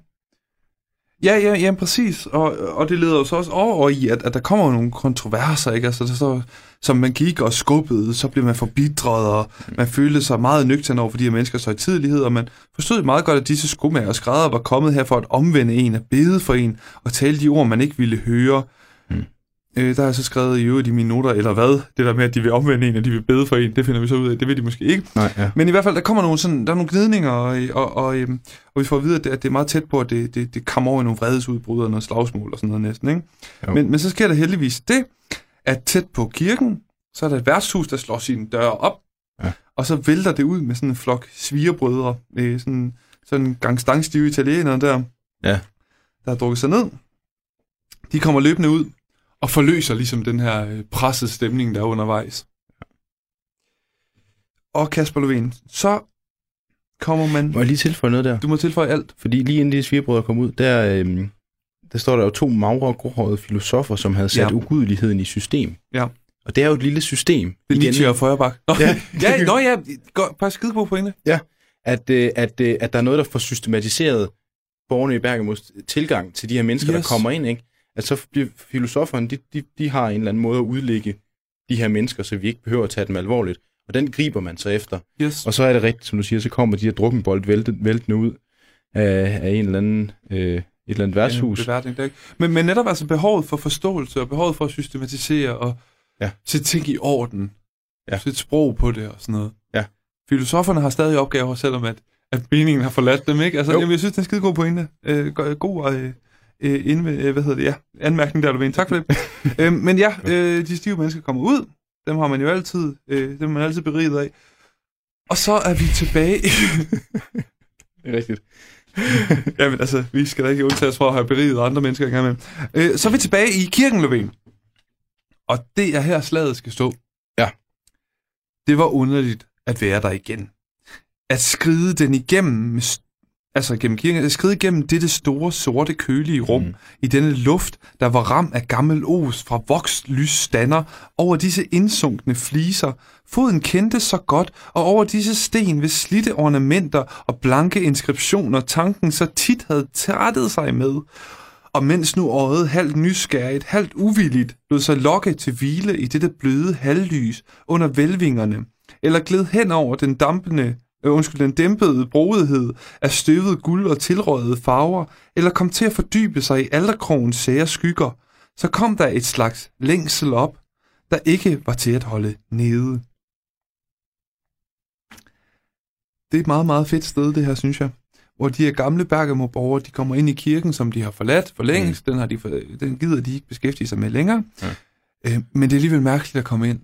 Speaker 2: Ja, ja, ja, præcis. Og, og det leder jo så også over i, at, at der kommer nogle kontroverser, ikke? Altså, så, som man gik og skubbede, så blev man forbitret, og man følte sig meget nøgtern over for de her menneskers højtidelighed, og man forstod meget godt, at disse skomager og skrædder var kommet her for at omvende en, at bede for en, og tale de ord, man ikke ville høre.
Speaker 3: Mm.
Speaker 2: Øh, der er jeg så skrevet i øvrigt i mine noter, eller hvad? Det der med, at de vil omvende en, og de vil bede for en, det finder vi så ud af. Det vil de måske ikke.
Speaker 3: Nej, ja.
Speaker 2: Men i hvert fald, der kommer nogle, sådan, der er nogle gnidninger, og, og, og, øhm, og vi får at vide, at det, at det er meget tæt på, at det, det, det kommer over i nogle vredesudbrud og noget slagsmål og sådan noget næsten. Ikke?
Speaker 3: Jo.
Speaker 2: Men, men så sker der heldigvis det, at tæt på kirken, så er der et værtshus, der slår sine døre op,
Speaker 3: Ja.
Speaker 2: og så vælter det ud med sådan en flok svigerbrødre, øh, sådan, sådan en gang stangstive italienere der,
Speaker 3: Ja.
Speaker 2: der har drukket sig ned. De kommer løbende ud og forløser ligesom den her øh, pressede stemning, der er undervejs. Og Kasper Lovén, så kommer man...
Speaker 3: Må jeg lige tilføje noget der?
Speaker 2: Du må tilføje alt.
Speaker 3: Fordi lige inden de svigerbrødre kom ud, der, øhm, der står der jo to magre og gråhårede filosofer, som havde sat
Speaker 2: Ja.
Speaker 3: ja. ugudeligheden i system.
Speaker 2: Ja.
Speaker 3: Og det er jo et lille system.
Speaker 2: Det er Nietzsche og Feuerbach. Nå, ja,
Speaker 3: Ja. *laughs*
Speaker 2: ja, nå ja, godt, bare skide gode pointe.
Speaker 3: at, øh, at, øh, at der er noget, der får systematiseret borgerne i Bergamos tilgang til de her mennesker,
Speaker 2: yes.
Speaker 3: der kommer ind. Ikke? At så bliver filosoferne, de, de, de har en eller anden måde at udlægge de her mennesker, så vi ikke behøver at tage dem alvorligt. Og den griber man så efter.
Speaker 2: Yes.
Speaker 3: Og så er det rigtigt, som du siger, så kommer de her drukkenbold væltende, ud af, af en eller anden, øh, et eller andet værtshus.
Speaker 2: Ja, beværtning, der, ikke? Men, men netop altså behovet for forståelse og behovet for at systematisere og
Speaker 3: Ja.
Speaker 2: sætte ting i orden.
Speaker 3: Ja.
Speaker 2: Sætte sprog på det og sådan noget.
Speaker 3: Ja.
Speaker 2: Filosoferne har stadig opgaver, selvom at, at meningen har forladt dem, ikke? Altså,
Speaker 3: Jo.
Speaker 2: jamen, jeg synes, det er en skide god pointe. Øh, go- god øh, øh, indve, øh, hvad hedder det? Ja, anmærkning der, du ved. Tak for det. *laughs* øh, men ja, øh, de stive mennesker kommer ud. Dem har man jo altid, øh, dem er man altid beriget af. Og så er vi tilbage. *laughs*
Speaker 3: Det er rigtigt. *laughs*
Speaker 2: Jamen altså, vi skal da ikke undtage os fra at have beriget andre mennesker engang med. Øh, så er vi tilbage i kirken, Löfven. Og det er her slaget skal stå.
Speaker 3: Ja.
Speaker 2: Det var underligt at være der igen. At skride den igennem, med altså gennem kirken, skride igennem dette store, sorte, kølige rum. Mm. i denne luft, der var ram af gammel os fra vokst lysstander, over disse indsunkne fliser, foden kendte så godt, og over disse sten ved slitte ornamenter og blanke inskriptioner, tanken så tit havde trættet sig med. Og mens nu øjet halvt nysgerrigt, halvt uvilligt, lod sig lokke til hvile i dette bløde halvlys under velvingerne, eller gled hen over den dampende, øh, undskyld, den dæmpede brodighed af støvet guld og tilrødede farver, eller kom til at fordybe sig i alderkrogens sære skygger, så kom der et slags længsel op, der ikke var til at holde nede. Det er et meget, meget fedt sted, det her, synes jeg. Hvor de her gamle Bergamo-borgere, de kommer ind i kirken, som de har forladt for længst. Mm. Den, har de for, den gider de ikke beskæftige sig med længere.
Speaker 3: Ja.
Speaker 2: Øh, men det er alligevel mærkeligt at komme ind.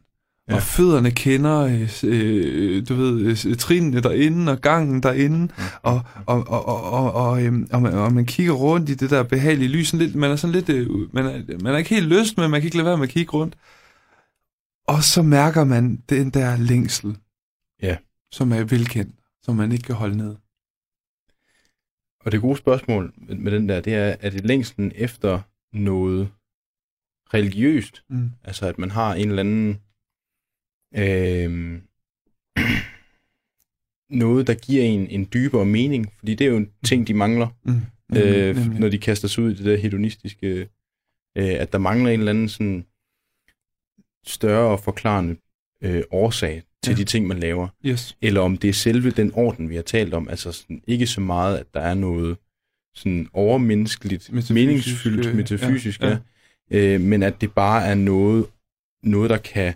Speaker 2: Ja.
Speaker 3: Ja.
Speaker 2: Og fødderne kender, øh, øh, du ved, øh, trinene derinde, og gangen derinde, og, og, og, og, og, og, og, man, og man kigger rundt i det der behagelige lys. Sådan lidt, man er sådan lidt, øh, man, er, man er ikke helt lyst, men man kan ikke lade være med at kigge rundt. Og så mærker man den der længsel,
Speaker 3: Ja.
Speaker 2: som er velkendt, som man ikke kan holde ned.
Speaker 3: Og det gode spørgsmål med, den der, det er, er det længsten efter noget religiøst?
Speaker 2: Mm.
Speaker 3: Altså at man har en eller anden øh, noget, der giver en en dybere mening, fordi det er jo en ting, de mangler,
Speaker 2: Mm.
Speaker 3: øh,
Speaker 2: Nemlig.
Speaker 3: når de kaster sig ud i det der hedonistiske, øh, at der mangler en eller anden sådan større og forklarende øh, årsag til
Speaker 2: Ja.
Speaker 3: de ting, man laver.
Speaker 2: Yes.
Speaker 3: Eller om det er selve den orden, vi har talt om. Altså sådan, ikke så meget, at der er noget sådan overmenneskeligt,
Speaker 2: Metafysisk,
Speaker 3: meningsfyldt,
Speaker 2: øh,
Speaker 3: metafysisk,
Speaker 2: ja,
Speaker 3: ja. Øh, men at det bare er noget, noget, der kan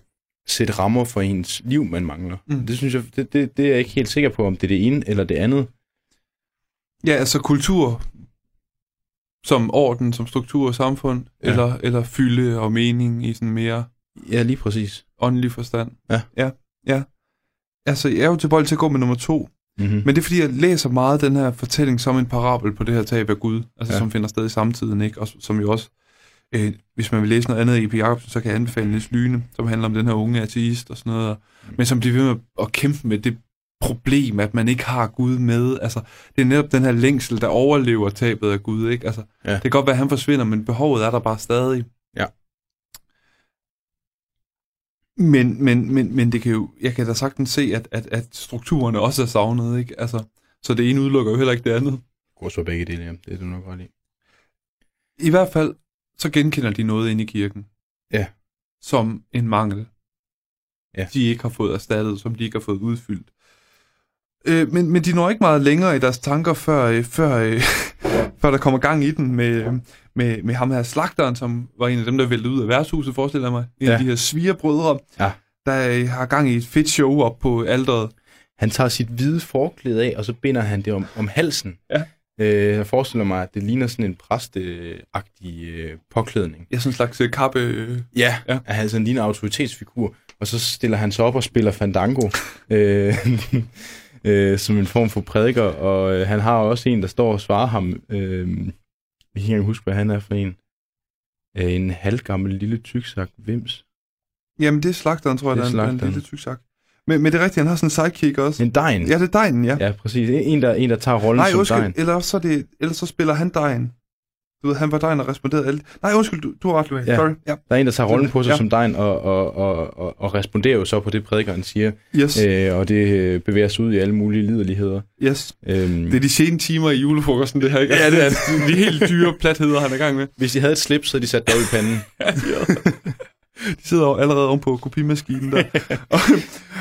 Speaker 3: sætte rammer for ens liv, man mangler.
Speaker 2: Mm.
Speaker 3: Det synes jeg, det, det, det er jeg ikke helt sikker på, om det er det ene eller det andet.
Speaker 2: Ja, altså kultur som orden, som struktur og samfund,
Speaker 3: Ja.
Speaker 2: eller, eller fylde og mening i sådan mere
Speaker 3: Ja, lige præcis.
Speaker 2: åndelig forstand.
Speaker 3: Ja.
Speaker 2: Ja, ja. Altså, jeg er jo tilbøjelig til at gå med nummer to,
Speaker 3: Mm-hmm.
Speaker 2: men det er fordi, jeg læser meget den her fortælling som en parabel på det her tab af Gud, altså
Speaker 3: ja.
Speaker 2: som finder sted i samtiden, ikke? Og som jo også, øh, hvis man vil læse noget andet i P. Jacobsen, så kan jeg anbefale Niels Lyne, som handler om den her unge ateist og sådan noget, og, men som bliver ved med at kæmpe med det problem, at man ikke har Gud med. Altså, det er netop den her længsel, der overlever tabet af Gud, ikke? Altså,
Speaker 3: Ja.
Speaker 2: det kan godt være, at han forsvinder, men behovet er der bare stadig.
Speaker 3: Ja.
Speaker 2: Men, men, men, men det kan jo, jeg kan da sagtens se, at, at, at strukturerne også er savnet, ikke? Altså, så det ene udelukker jo heller ikke det andet.
Speaker 3: Går så begge dele, ja. Det er du nok ret i.
Speaker 2: I hvert fald, så genkender de noget inde i kirken.
Speaker 3: Ja.
Speaker 2: Som en mangel.
Speaker 3: Ja.
Speaker 2: De ikke har fået erstattet, som de ikke har fået udfyldt. Øh, men, men de når ikke meget længere i deres tanker, før, øh, før, øh, *laughs* før der kommer gang i den med, øh, med, med ham her slagteren, som var en af dem, der væltede ud af værtshuset, forestiller jeg mig. En
Speaker 3: Ja.
Speaker 2: af de her svigerbrødre,
Speaker 3: Ja.
Speaker 2: der øh, har gang i et fedt show op på alderet.
Speaker 3: Han tager sit hvide forklæde af, og så binder han det om, om halsen.
Speaker 2: Ja.
Speaker 3: Øh, jeg forestiller mig, at det ligner sådan en præsteagtig øh, påklædning.
Speaker 2: Ja, sådan en slags øh, kappe... Øh,
Speaker 3: Ja,
Speaker 2: Ja.
Speaker 3: at han sådan ligner autoritetsfigur. Og så stiller han sig op og spiller fandango. *laughs* øh, øh, som en form for prædiker. Og øh, han har også en, der står og svarer ham. Øh, jeg kan ikke huske, hvad han er for en. Øh, en halvgammel lille tyksak vims.
Speaker 2: jamen, det er slagteren, tror jeg,
Speaker 3: Det er
Speaker 2: der er en, en lille tyksak. Men, men det er rigtigt, han har sådan en sidekick også.
Speaker 3: En dejen.
Speaker 2: Ja, det er dejen, ja.
Speaker 3: ja præcis. En der, en, der tager rollen
Speaker 2: Nej,
Speaker 3: som
Speaker 2: undskyld,
Speaker 3: dejen.
Speaker 2: eller så, det, eller så spiller han dejen. Du ved, han var dejen og responderede alt. Nej, undskyld, du, du har ret, Louis.
Speaker 3: Ja.
Speaker 2: Sorry. Ja.
Speaker 3: Der er en, der tager rollen på sig
Speaker 2: Ja.
Speaker 3: ja. som dejen, og, og, og, og, og responderer jo så på det, prædikeren siger.
Speaker 2: Yes,
Speaker 3: Øh, og det øh, bevæger sig ud i alle mulige liderligheder.
Speaker 2: yes.
Speaker 3: Øhm,
Speaker 2: Det er de sene timer i julefrokosten, det her, ikke?
Speaker 3: Ja, det er *laughs*
Speaker 2: de helt dyre platheder, han er i gang med.
Speaker 3: Hvis de havde et slip, så havde de sat dog i panden. *laughs*
Speaker 2: De sidder jo allerede oven på kopimaskinen der. *laughs* og,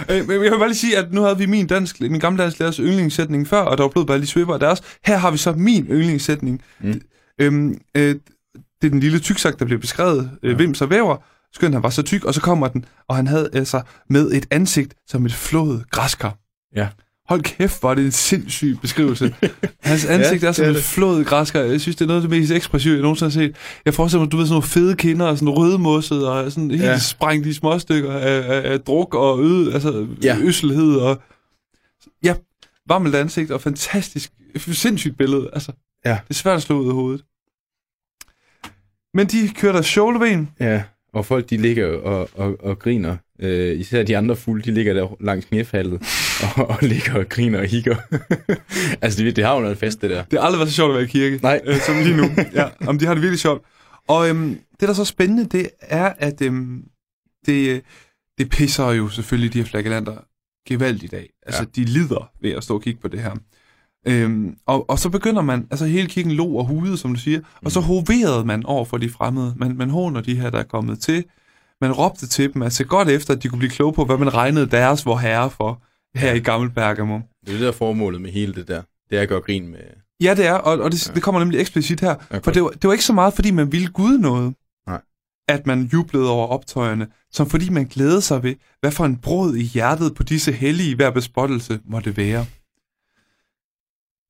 Speaker 2: øh, men jeg vil bare lige sige, at nu havde vi min, dansk, min gamle dansklærers yndlingssætning før, og der var blevet bare lige svipper af deres. Her har vi så min yndlingssætning.
Speaker 3: Mm.
Speaker 2: Øhm, øh, det er den lille tyksak, der bliver beskrevet, øh,
Speaker 3: Ja.
Speaker 2: Vims og Væver, skønt han var så tyk, og så kommer den, og han havde altså med et ansigt som et flået græskar.
Speaker 3: Ja.
Speaker 2: Hold kæft, var det en sindssyg beskrivelse. *laughs* Hans ansigt
Speaker 3: Ja,
Speaker 2: er som
Speaker 3: er det.
Speaker 2: flået græskar. Jeg synes, det er noget af det mest ekspressive, jeg nogensinde har set. Jeg forestiller mig, du ved, sådan nogle fede kinder, og sådan rødmosset, og sådan helt
Speaker 3: Ja.
Speaker 2: sprængt i småstykker af, af, af druk og øde, altså
Speaker 3: Ja.
Speaker 2: øsselhed. Og, ja, varmelt ansigt og fantastisk, sindssygt billede. Altså,
Speaker 3: Ja.
Speaker 2: Det er svært at slå ud af hovedet. Men de kører der showleven.
Speaker 3: Ja, og folk de ligger og, og, og griner. Øh, især de andre fulde, de ligger der langs knæfaldet og, *laughs* og ligger og griner og hikker. *laughs* altså, det, det har jo noget fest, det der.
Speaker 2: Det har aldrig været så sjovt at være i kirke,
Speaker 3: Nej.
Speaker 2: øh, som lige nu. Ja, om de har det virkelig sjovt. Og øhm, det, der er så spændende, det er, at øhm, det, øh, det pisser jo selvfølgelig de her flagellanter gevaldigt af. Altså, ja. de lider ved at stå og kigge på det her. Øhm, og, og så begynder man, altså hele kirken lå og hudede, som du siger, og så hoverede man over for de fremmede. Man, man håner de her, der er kommet til. Man råbte til dem, altså godt efter, at de kunne blive kloge på, hvad man regnede deres vor herre for her i Gammel Bergamo.
Speaker 3: Det er det, der er formålet med hele det der. Det er at gøre grin med...
Speaker 2: Ja, det er, og, og det,
Speaker 3: Ja.
Speaker 2: det kommer nemlig eksplicit her.
Speaker 3: Ja,
Speaker 2: For det var, det var ikke så meget, fordi man ville Gud noget,
Speaker 3: Nej.
Speaker 2: at man jublede over optøjerne, som fordi man glædede sig ved, hvad for en brud i hjertet på disse hellige hver bespottelse måtte være.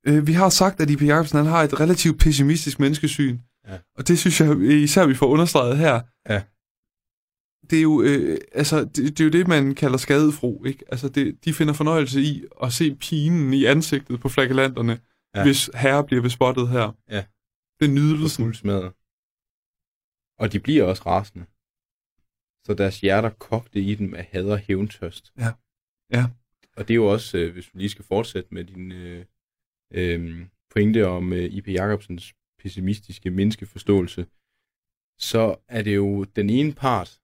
Speaker 2: Øh, vi har sagt, at I.P. Jacobsen han har et relativt pessimistisk menneskesyn,
Speaker 3: Ja.
Speaker 2: og det synes jeg især, vi får understreget her.
Speaker 3: Ja.
Speaker 2: Det er jo, øh, altså, det, det er jo det, man kalder skadefro, ikke? Altså, det, de finder fornøjelse i at se pinen i ansigtet på flagellanterne,
Speaker 3: Ja.
Speaker 2: hvis herre bliver bespottet her.
Speaker 3: Ja.
Speaker 2: Det er
Speaker 3: og
Speaker 2: nydelsen.
Speaker 3: Og de bliver også rasende. Så deres hjerter kogte i dem af had og hævntørst.
Speaker 2: Ja. Ja.
Speaker 3: Og det er jo også, øh, hvis vi lige skal fortsætte med din øh, øh, pointe om øh, I.P. Jacobsens pessimistiske menneskeforståelse, så er det jo den ene part,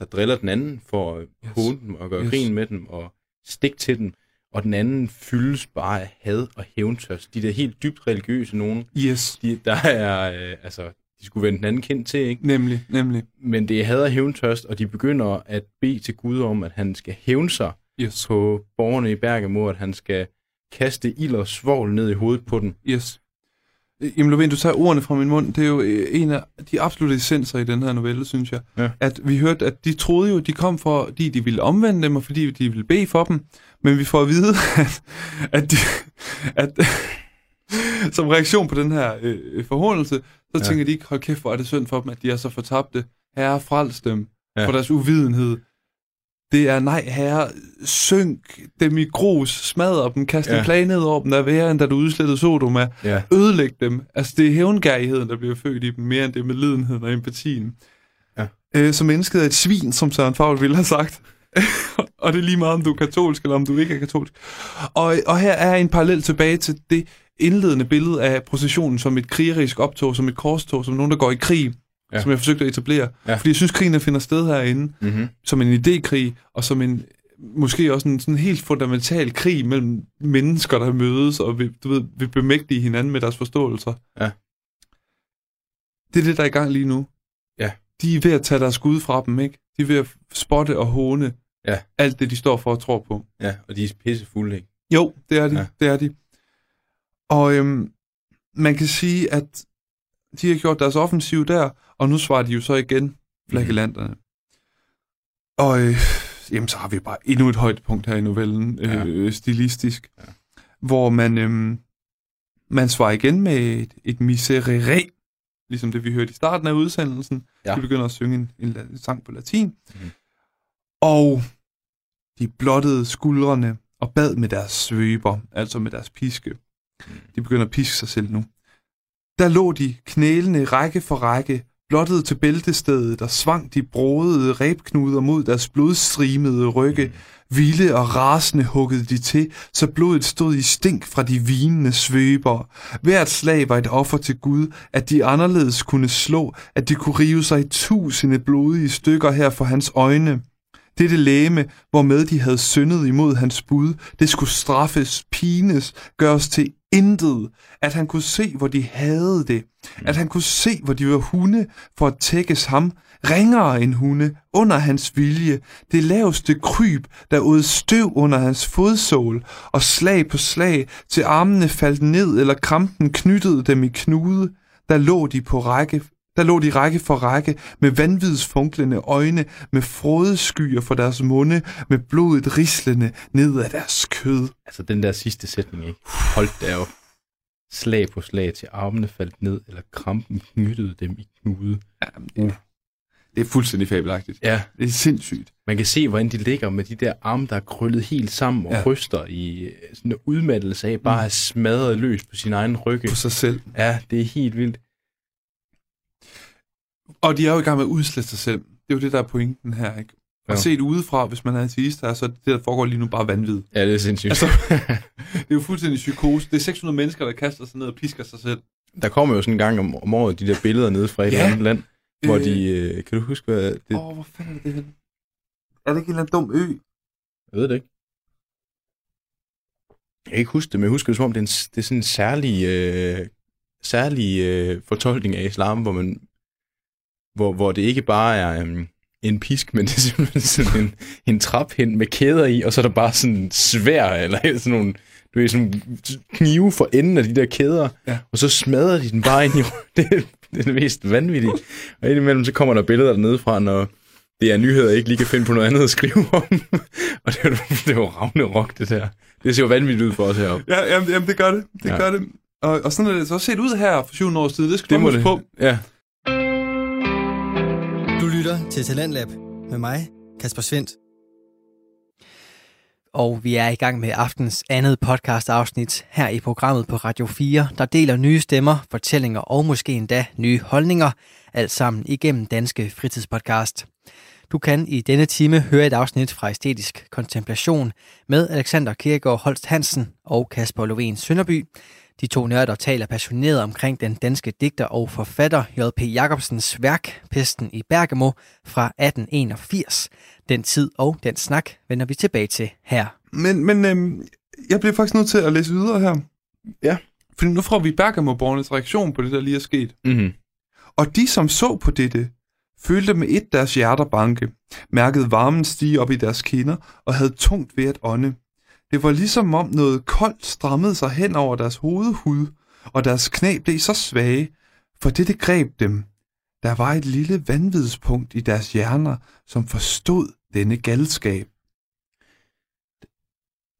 Speaker 3: der driller den anden for at
Speaker 2: Yes.
Speaker 3: håne dem og gøre
Speaker 2: Yes.
Speaker 3: grin med dem og stikke til dem, og den anden fyldes bare af had og hævntørst. De der helt dybt religiøse nogen,
Speaker 2: Yes,
Speaker 3: de, der er, øh, altså, de skulle vende den anden kendt til, ikke?
Speaker 2: nemlig, nemlig.
Speaker 3: Men det er had og hævntørst, og de begynder at bede til Gud om, at han skal hævne sig
Speaker 2: Yes,
Speaker 3: på borgerne i Bergamo, at han skal kaste ild og svovl ned i hovedet på dem.
Speaker 2: yes. Øh, Jamen, Lovén, du tager ordene fra min mund. Det er jo øh, en af de absolutte essenser i den her novelle, synes jeg.
Speaker 3: Ja.
Speaker 2: At vi hørte, at de troede jo, de kom for, fordi de ville omvende dem, og fordi de ville bede for dem. Men vi får at vide, *laughs* at, at, de, at *laughs* som reaktion på den her øh, forhåndelse, Så
Speaker 3: Ja.
Speaker 2: tænker de ikke, hold kæft, hvor er det synd for dem, at de er så fortabte. Herre, frels dem
Speaker 3: ja.
Speaker 2: for deres uvidenhed. Det er, nej, herre, synk dem i grus, smadre dem, kast
Speaker 3: Ja.
Speaker 2: en plage ned over dem, der er værre, end da du udslettede Sodoma.
Speaker 3: Ja.
Speaker 2: Ødelæg dem. Altså, det er hævngærigheden, der bliver født i dem, mere end det med lidenheden og empatien.
Speaker 3: Ja.
Speaker 2: Øh, så mennesket er et svin, som Søren Fagl ville have sagt. *laughs* og det er lige meget, om du er katolsk, eller om du ikke er katolsk. Og, og her er en parallel tilbage til det indledende billede af processionen som et krigerisk optog, som et korstog, som nogen, der går i krig,
Speaker 3: Ja.
Speaker 2: som jeg forsøgte at etablere.
Speaker 3: Ja.
Speaker 2: Fordi jeg synes, krigen der finder sted herinde
Speaker 3: Mm-hmm.
Speaker 2: som en idékrig, og som en måske også en sådan helt fundamental krig mellem mennesker, der mødes og vil, du ved, vil bemægtige hinanden med deres forståelser.
Speaker 3: Ja.
Speaker 2: Det er det, der er i gang lige nu.
Speaker 3: Ja.
Speaker 2: De er ved at tage deres skud fra dem, ikke? De er ved at spotte og håne
Speaker 3: Ja.
Speaker 2: alt det, de står for og tror på.
Speaker 3: Ja, og de er pissefulde, ikke?
Speaker 2: Jo, det er de.
Speaker 3: Ja.
Speaker 2: Det er de. Og øhm, man kan sige, at de har gjort deres offensiv der, og nu svarer de jo så igen flaggelanterne. Mm. Og øh, jamen, så har vi bare endnu et højdepunkt her i novellen, øh, stilistisk,
Speaker 3: Ja.
Speaker 2: hvor man, øhm, man svarer igen med et, et miserere, ligesom det vi hørte i starten af udsendelsen.
Speaker 3: Ja.
Speaker 2: De begynder at synge en, en, en sang på latin.
Speaker 3: Mhm.
Speaker 2: Mm. Og de blottede skuldrene og bad med deres svøber, altså med deres piske. De begynder at piske sig selv nu. Der lå de knælende række for række, blottet til bæltestedet og svang de brodede rebknuder mod deres blodstrimede rygge. Vilde og rasende huggede de til, så blodet stod i stink fra de vinende svøber. Hvert slag var et offer til Gud, at de anderledes kunne slå, at de kunne rive sig i tusinde blodige stykker her for hans øjne. Dette læme, hvormed de havde syndet imod hans bud, det skulle straffes, pines, gøres til intet. At han kunne se, hvor de havde det. At han kunne se, hvor de var hunde, for at tækkes ham, ringere end hunde, under hans vilje. Det laveste kryb, der åd støv under hans fodsål, og slag på slag, til armene faldt ned, eller krampen knyttede dem i knude. Der lå de på række der lå de række for række, med vanvidsfunklende øjne, med frådeskyer for deres munde, med blodet rislende ned af deres kød.
Speaker 3: Altså, den der sidste sætning, ikke? Holdt der jo slag på slag til armene faldt ned, eller krampen knyttede dem i knude.
Speaker 2: Det er fuldstændig fabelagtigt.
Speaker 3: Ja,
Speaker 2: Det er sindssygt.
Speaker 3: man kan se, hvordan de ligger med de der arme, der er krøllet helt sammen og ja. Ryster i øh, sådan en udmattelse af bare at have smadret løs på sin egen rygge.
Speaker 2: På sig selv.
Speaker 3: Ja, det er helt vildt.
Speaker 2: Og de er jo i gang med at udslette sig selv. Det er jo det, der er pointen her, ikke? Og
Speaker 3: Ja.
Speaker 2: set udefra, hvis man er ateist her, så er det, der foregår lige nu bare vanvid.
Speaker 3: Ja, det er sindssygt.
Speaker 2: Altså, *laughs* det er jo fuldstændig psykose. Det er 600 mennesker, der kaster sig ned og pisker sig selv.
Speaker 3: Der kommer jo sådan en gang om, om året de der billeder nede fra et
Speaker 2: Ja.
Speaker 3: eller andet land, hvor
Speaker 2: Øh.
Speaker 3: de... Øh, kan du huske, hvad det...
Speaker 2: Åh, oh, hvor fanden er det henne? Er det ikke en eller anden dum ø?
Speaker 3: Jeg ved det ikke. Jeg kan ikke huske det, men jeg husker det som om, det er, en, det er sådan en særlig, øh, særlig øh, fortolkning af islam, hvor man hvor, hvor det ikke bare er øh, en pisk, men det er simpelthen sådan en, en traphind med kæder i, og så er der bare sådan svær, eller *laughs* sådan nogle, du ved, sådan knive for enden af de der kæder,
Speaker 2: Ja.
Speaker 3: og så smadrer de den bare ind i *laughs* det, er- det er det mest vanvittige. Og indimellem så kommer der billeder dernede fra, når det er nyheder, jeg ikke lige kan finde på noget andet at skrive om. *laughs* og det er, jo, det er jo Ragnarok, det der. Det ser jo vanvittigt ud for os heroppe.
Speaker 2: Ja, jamen, jamen det gør det. Det
Speaker 3: Ja.
Speaker 2: gør det. Og, og sådan er det så set ud her for 700 år siden. Det skal du
Speaker 3: må
Speaker 2: huske
Speaker 3: det.
Speaker 2: på.
Speaker 3: Ja.
Speaker 1: Du lytter til Talentlab med mig, Kasper Svendt. Og vi er i gang med aftens andet podcast-afsnit her i programmet på Radio 4, der deler nye stemmer, fortællinger og måske endda nye holdninger, alt sammen igennem Danske Fritidspodcast. Du kan i denne time høre et afsnit fra Æstetisk Kontemplation med Alexander Kirkegaard Holst Hansen og Kasper Lovén Sønderby. De to nørder taler passioneret omkring den danske digter og forfatter J.P. Jacobsens værk Pesten i Bergamo fra 1881. Den tid og den snak vender vi tilbage til her.
Speaker 2: Men, men øhm, jeg bliver faktisk nødt til at læse videre her.
Speaker 3: Ja.
Speaker 2: Fordi nu får vi Bergamo-borgernes reaktion på det, der lige er sket.
Speaker 3: Mm-hmm.
Speaker 2: Og de, som så på dette, følte med et deres hjerter banke, mærkede varmen stige op i deres kinder og havde tungt ved at ånde. Det var ligesom om noget koldt strammede sig hen over deres hovedhud, og deres knæ blev så svage, for dette greb dem. Der var et lille vanvidspunkt i deres hjerner, som forstod denne galskab.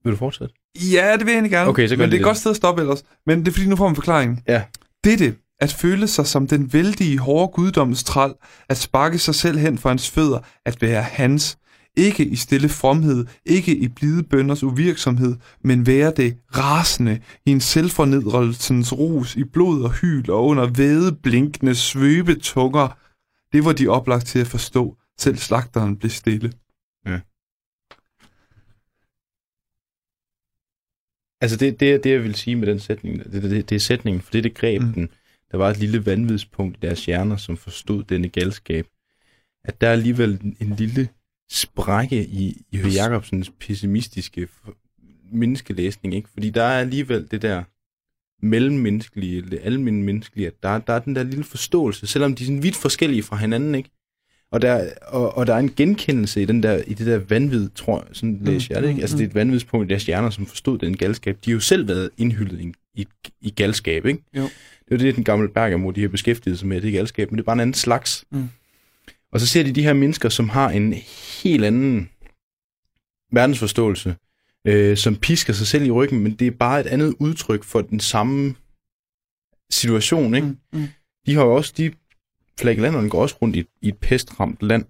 Speaker 3: Vil du fortsætte?
Speaker 2: Ja, det vil jeg egentlig gerne.
Speaker 3: Okay, så
Speaker 2: Men det er
Speaker 3: det
Speaker 2: et godt sted at stoppe ellers. Men det er fordi, nu får man en forklaring.
Speaker 3: Ja.
Speaker 2: Dette At føle sig som den vældige hårde guddomstral, at sparke sig selv hen for hans fødder, at være hans. Ikke i stille fromhed, ikke i blide bønders uvirksomhed, men være det rasende i en selvfornedrelsens rus i blod og hyl og under væde blinkende svøbetunger. Det var de oplagt til at forstå. Selv slagteren blev stille.
Speaker 3: Altså det, det, det, jeg vil sige med den sætning, det, det, det er sætningen, for det, det greb
Speaker 2: Mm.
Speaker 3: den. Der var et lille vanvidspunkt i deres hjerner, som forstod denne galskab. At der er alligevel en lille sprække i, i Høgh Jacobsens pessimistiske menneskelæsning, ikke? Fordi der er alligevel det der mellemmenneskelige, det almindelige, at der, der er den der lille forståelse, selvom de er sådan vidt forskellige fra hinanden, ikke? Og der, og, og der er en genkendelse i, den der, i det der vanvid, tror jeg, sådan læser jeg det, ikke? Altså det er et vanvidspunkt i deres hjerner, som forstod den galskab. De har jo selv været indhyldet i, i, i galskab, ikke?
Speaker 2: Jo.
Speaker 3: Det er det, den gamle Bergamo, de har beskæftiget sig med, det er galskab, men det er bare en anden slags.
Speaker 2: Mm.
Speaker 3: Og så ser de de her mennesker, som har en helt anden verdensforståelse, øh, som pisker sig selv i ryggen, men det er bare et andet udtryk for den samme situation, ikke?
Speaker 2: Mm, mm.
Speaker 3: De har jo også, de flagellanderne går også rundt i, i et pestramt land,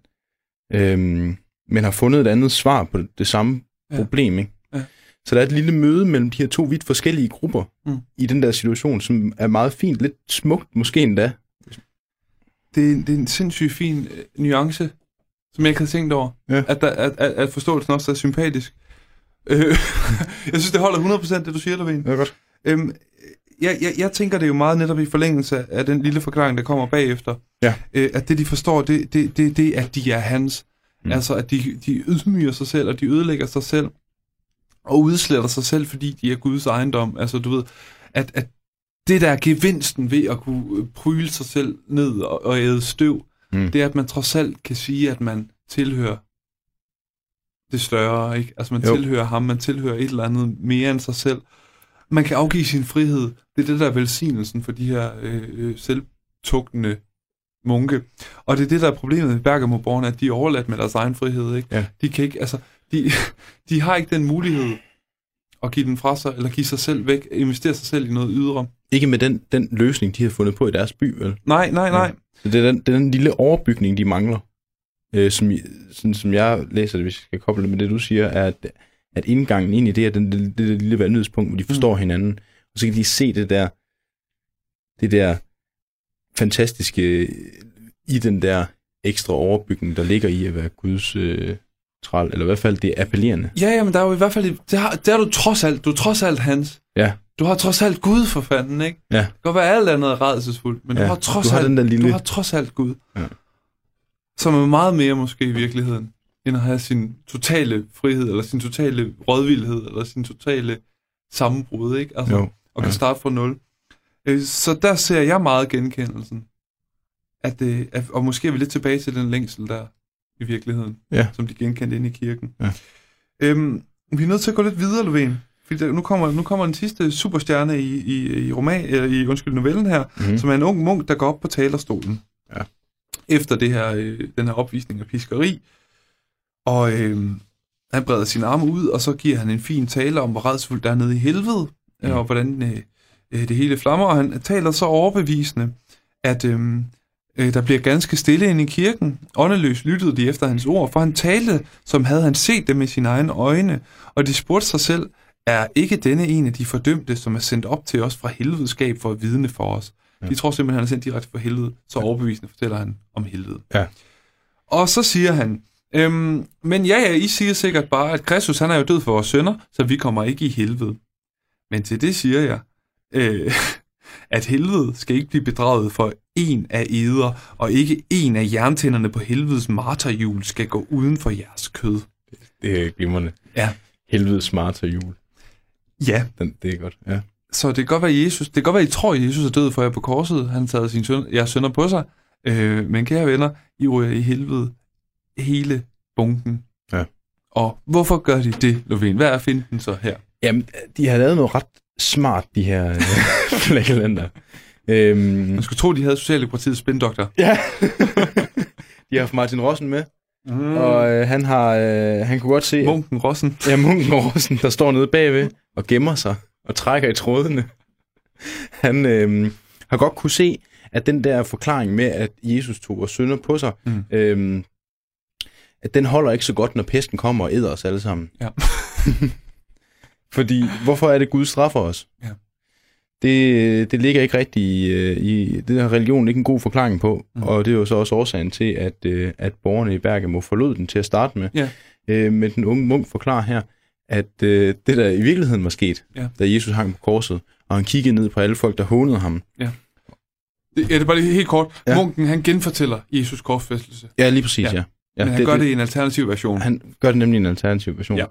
Speaker 3: øhm, men har fundet et andet svar på det samme
Speaker 2: Ja.
Speaker 3: ja. problem, ikke?
Speaker 2: Ja.
Speaker 3: Så der er et lille møde mellem de her to vidt forskellige grupper
Speaker 2: Mm.
Speaker 3: i den der situation, som er meget fint, lidt smukt måske endda.
Speaker 2: Det, er, det er en sindssygt fin øh, nuance, som jeg ikke havde tænkt over.
Speaker 3: Ja.
Speaker 2: At, der, at, at, at forståelsen også er sympatisk. Øh, *laughs* jeg synes, det holder 100% det, du siger, Levin.
Speaker 3: Ja, godt.
Speaker 2: Øhm, jeg, jeg, jeg tænker det jo meget netop i forlængelse af den lille forklaring, der kommer bagefter.
Speaker 3: Ja.
Speaker 2: Øh, at det, de forstår, det, det, det, det at de er hans. Mm. Altså, at de, de ydmyger sig selv, og de ødelægger sig selv, og udsletter sig selv, fordi de er Guds ejendom. Altså, du ved, at, at det der er gevinsten ved at kunne øh, pryle sig selv ned og, og æde støv,
Speaker 3: Mm.
Speaker 2: det er, at man trods alt kan sige, at man tilhører det større, ikke? Altså, man jo.
Speaker 3: Jo.
Speaker 2: tilhører ham, man tilhører et eller andet mere end sig selv. Man kan afgive sin frihed. Det er det, der er velsignelsen for de her øh, øh, selvtugtende munke. Og det er det, der er problemet med Bergamo-borgerne, at de er overladt med deres egen frihed, ikke?
Speaker 3: Ja.
Speaker 2: De kan ikke, altså, de, *laughs* de har ikke den mulighed at give den fra sig, eller give sig selv væk, investere sig selv i noget ydre.
Speaker 3: Ikke med den, den løsning, de har fundet på i deres by, vel?
Speaker 2: Nej, nej, nej.
Speaker 3: Så det er den, det er den lille overbygning, de mangler. Øh, som, sådan, som jeg læser det, hvis jeg skal koble det med det, du siger, er, at, at indgangen ind i det er den, det, det, det lille vanvidspunkt, hvor de forstår mm. hinanden. Og så kan de se det der, det der fantastiske i den der ekstra overbygning, der ligger i at være Guds øh, træl, eller i hvert fald det er appellerende.
Speaker 2: Ja, ja, men der er jo i hvert fald, det har, det har du trods alt, du er trods alt hans.
Speaker 3: Ja.
Speaker 2: Du har trods alt Gud for fanden, ikke?
Speaker 3: Ja.
Speaker 2: Det kan godt være alt andet er redselsfuldt, men ja.
Speaker 3: Ja,
Speaker 2: du har trods
Speaker 3: du har
Speaker 2: alt,
Speaker 3: den der lille-
Speaker 2: du har trods alt Gud.
Speaker 3: Ja.
Speaker 2: Som er meget mere måske i virkeligheden, end at have sin totale frihed, eller sin totale rådvildhed, eller sin totale sammenbrud, ikke? Altså,
Speaker 3: Jo.
Speaker 2: og kan
Speaker 3: ja.
Speaker 2: starte fra nul. Øh, Så der ser jeg meget genkendelsen. At, øh, at, og måske er vi lidt tilbage til den længsel der, i virkeligheden,
Speaker 3: Ja.
Speaker 2: som de genkendte inde i kirken.
Speaker 3: Ja.
Speaker 2: Øhm, vi er nødt til at gå lidt videre, Lovén. Fordi der, nu, kommer, nu kommer den sidste superstjerne i, i, i, roman, eller i undskyld, novellen her, mm. Som er en ung munk, der går op på talerstolen.
Speaker 3: Ja.
Speaker 2: Efter det her, øh, den her opvisning af piskeri. Og øh, han breder sine arme ud, og så giver han en fin tale om, hvor redsfuldt der er nede i helvede, mm. Og hvordan øh, øh, det hele flammer. Og han taler så overbevisende, at øh, der bliver ganske stille inde i kirken. Åndeløs lyttede de efter hans ord, for han talte, som havde han set det med sine egne øjne. Og de spurgte sig selv, er ikke denne en af de fordømte, som er sendt op til os fra helvedeskab for at vidne for os? Ja.
Speaker 3: Ja.
Speaker 2: De tror simpelthen, han er sendt direkte fra helvede. Så overbevisende fortæller han om helvede.
Speaker 3: Ja.
Speaker 2: Og så siger han, øhm, men ja, ja, I siger sikkert bare, at Kristus han er jo død for vores sønner, så vi kommer ikke i helvede. Men til det siger jeg, øh, *laughs* at helvede skal ikke blive bedraget for en af eder, og ikke en af jerntænderne på helvedes marterhjul skal gå uden for jeres kød.
Speaker 3: Det er glimrende.
Speaker 2: Ja.
Speaker 3: Helvede smarter jul.
Speaker 2: Ja,
Speaker 3: Den, det er godt, ja.
Speaker 2: så det kan godt være, Jesus, det kan godt være, I tror, at Jesus er død for jer på korset. Han har taget sin søn, jeres sønner på sig. Øh, men kære venner, I ryger i helvede hele bunken.
Speaker 3: Ja.
Speaker 2: Og hvorfor gør de det, Lovén? Hvad er finten så her?
Speaker 3: Jamen, de har lavet noget ret smart, de her øh, *laughs* flækkelander. Øhm,
Speaker 2: Man skulle tro, de havde Socialdemokratiets spindoktor.
Speaker 3: ja. *laughs* de har haft Martin Rossen med,
Speaker 2: Mm.
Speaker 3: og øh, han har, øh, han kunne godt se,
Speaker 2: Munken Rossen.
Speaker 3: ja, munken Rossen, der står nede bagved og gemmer sig og trækker i trådene. Han øh, har godt kunne se, at den der forklaring med, at Jesus tog vores synder på sig,
Speaker 2: Mm.
Speaker 3: øhm, at den holder ikke så godt, når pesten kommer og æder os alle sammen.
Speaker 2: Ja. *laughs*
Speaker 3: Fordi, hvorfor er det Gud straffer os?
Speaker 2: Ja.
Speaker 3: Det, det ligger ikke rigtigt i, øh, i det har religion ikke en god forklaring på,
Speaker 2: Mm.
Speaker 3: og det er jo så også årsagen til, at, øh, at borgerne i Bergamo forlod den til at starte med.
Speaker 2: Ja.
Speaker 3: Øh, men den unge munk forklarer her, at øh, det der i virkeligheden var sket,
Speaker 2: Ja.
Speaker 3: da Jesus hang på korset, og han kiggede ned på alle folk, der hånede ham.
Speaker 2: Det, ja, det er bare lige helt kort. Ja. Munken, han genfortæller Jesus korsfæstelse.
Speaker 3: Ja, lige præcis,
Speaker 2: Ja.
Speaker 3: ja. ja.
Speaker 2: Men han det, gør det i en alternativ version.
Speaker 3: Han gør det nemlig i en alternativ version.
Speaker 2: Ja.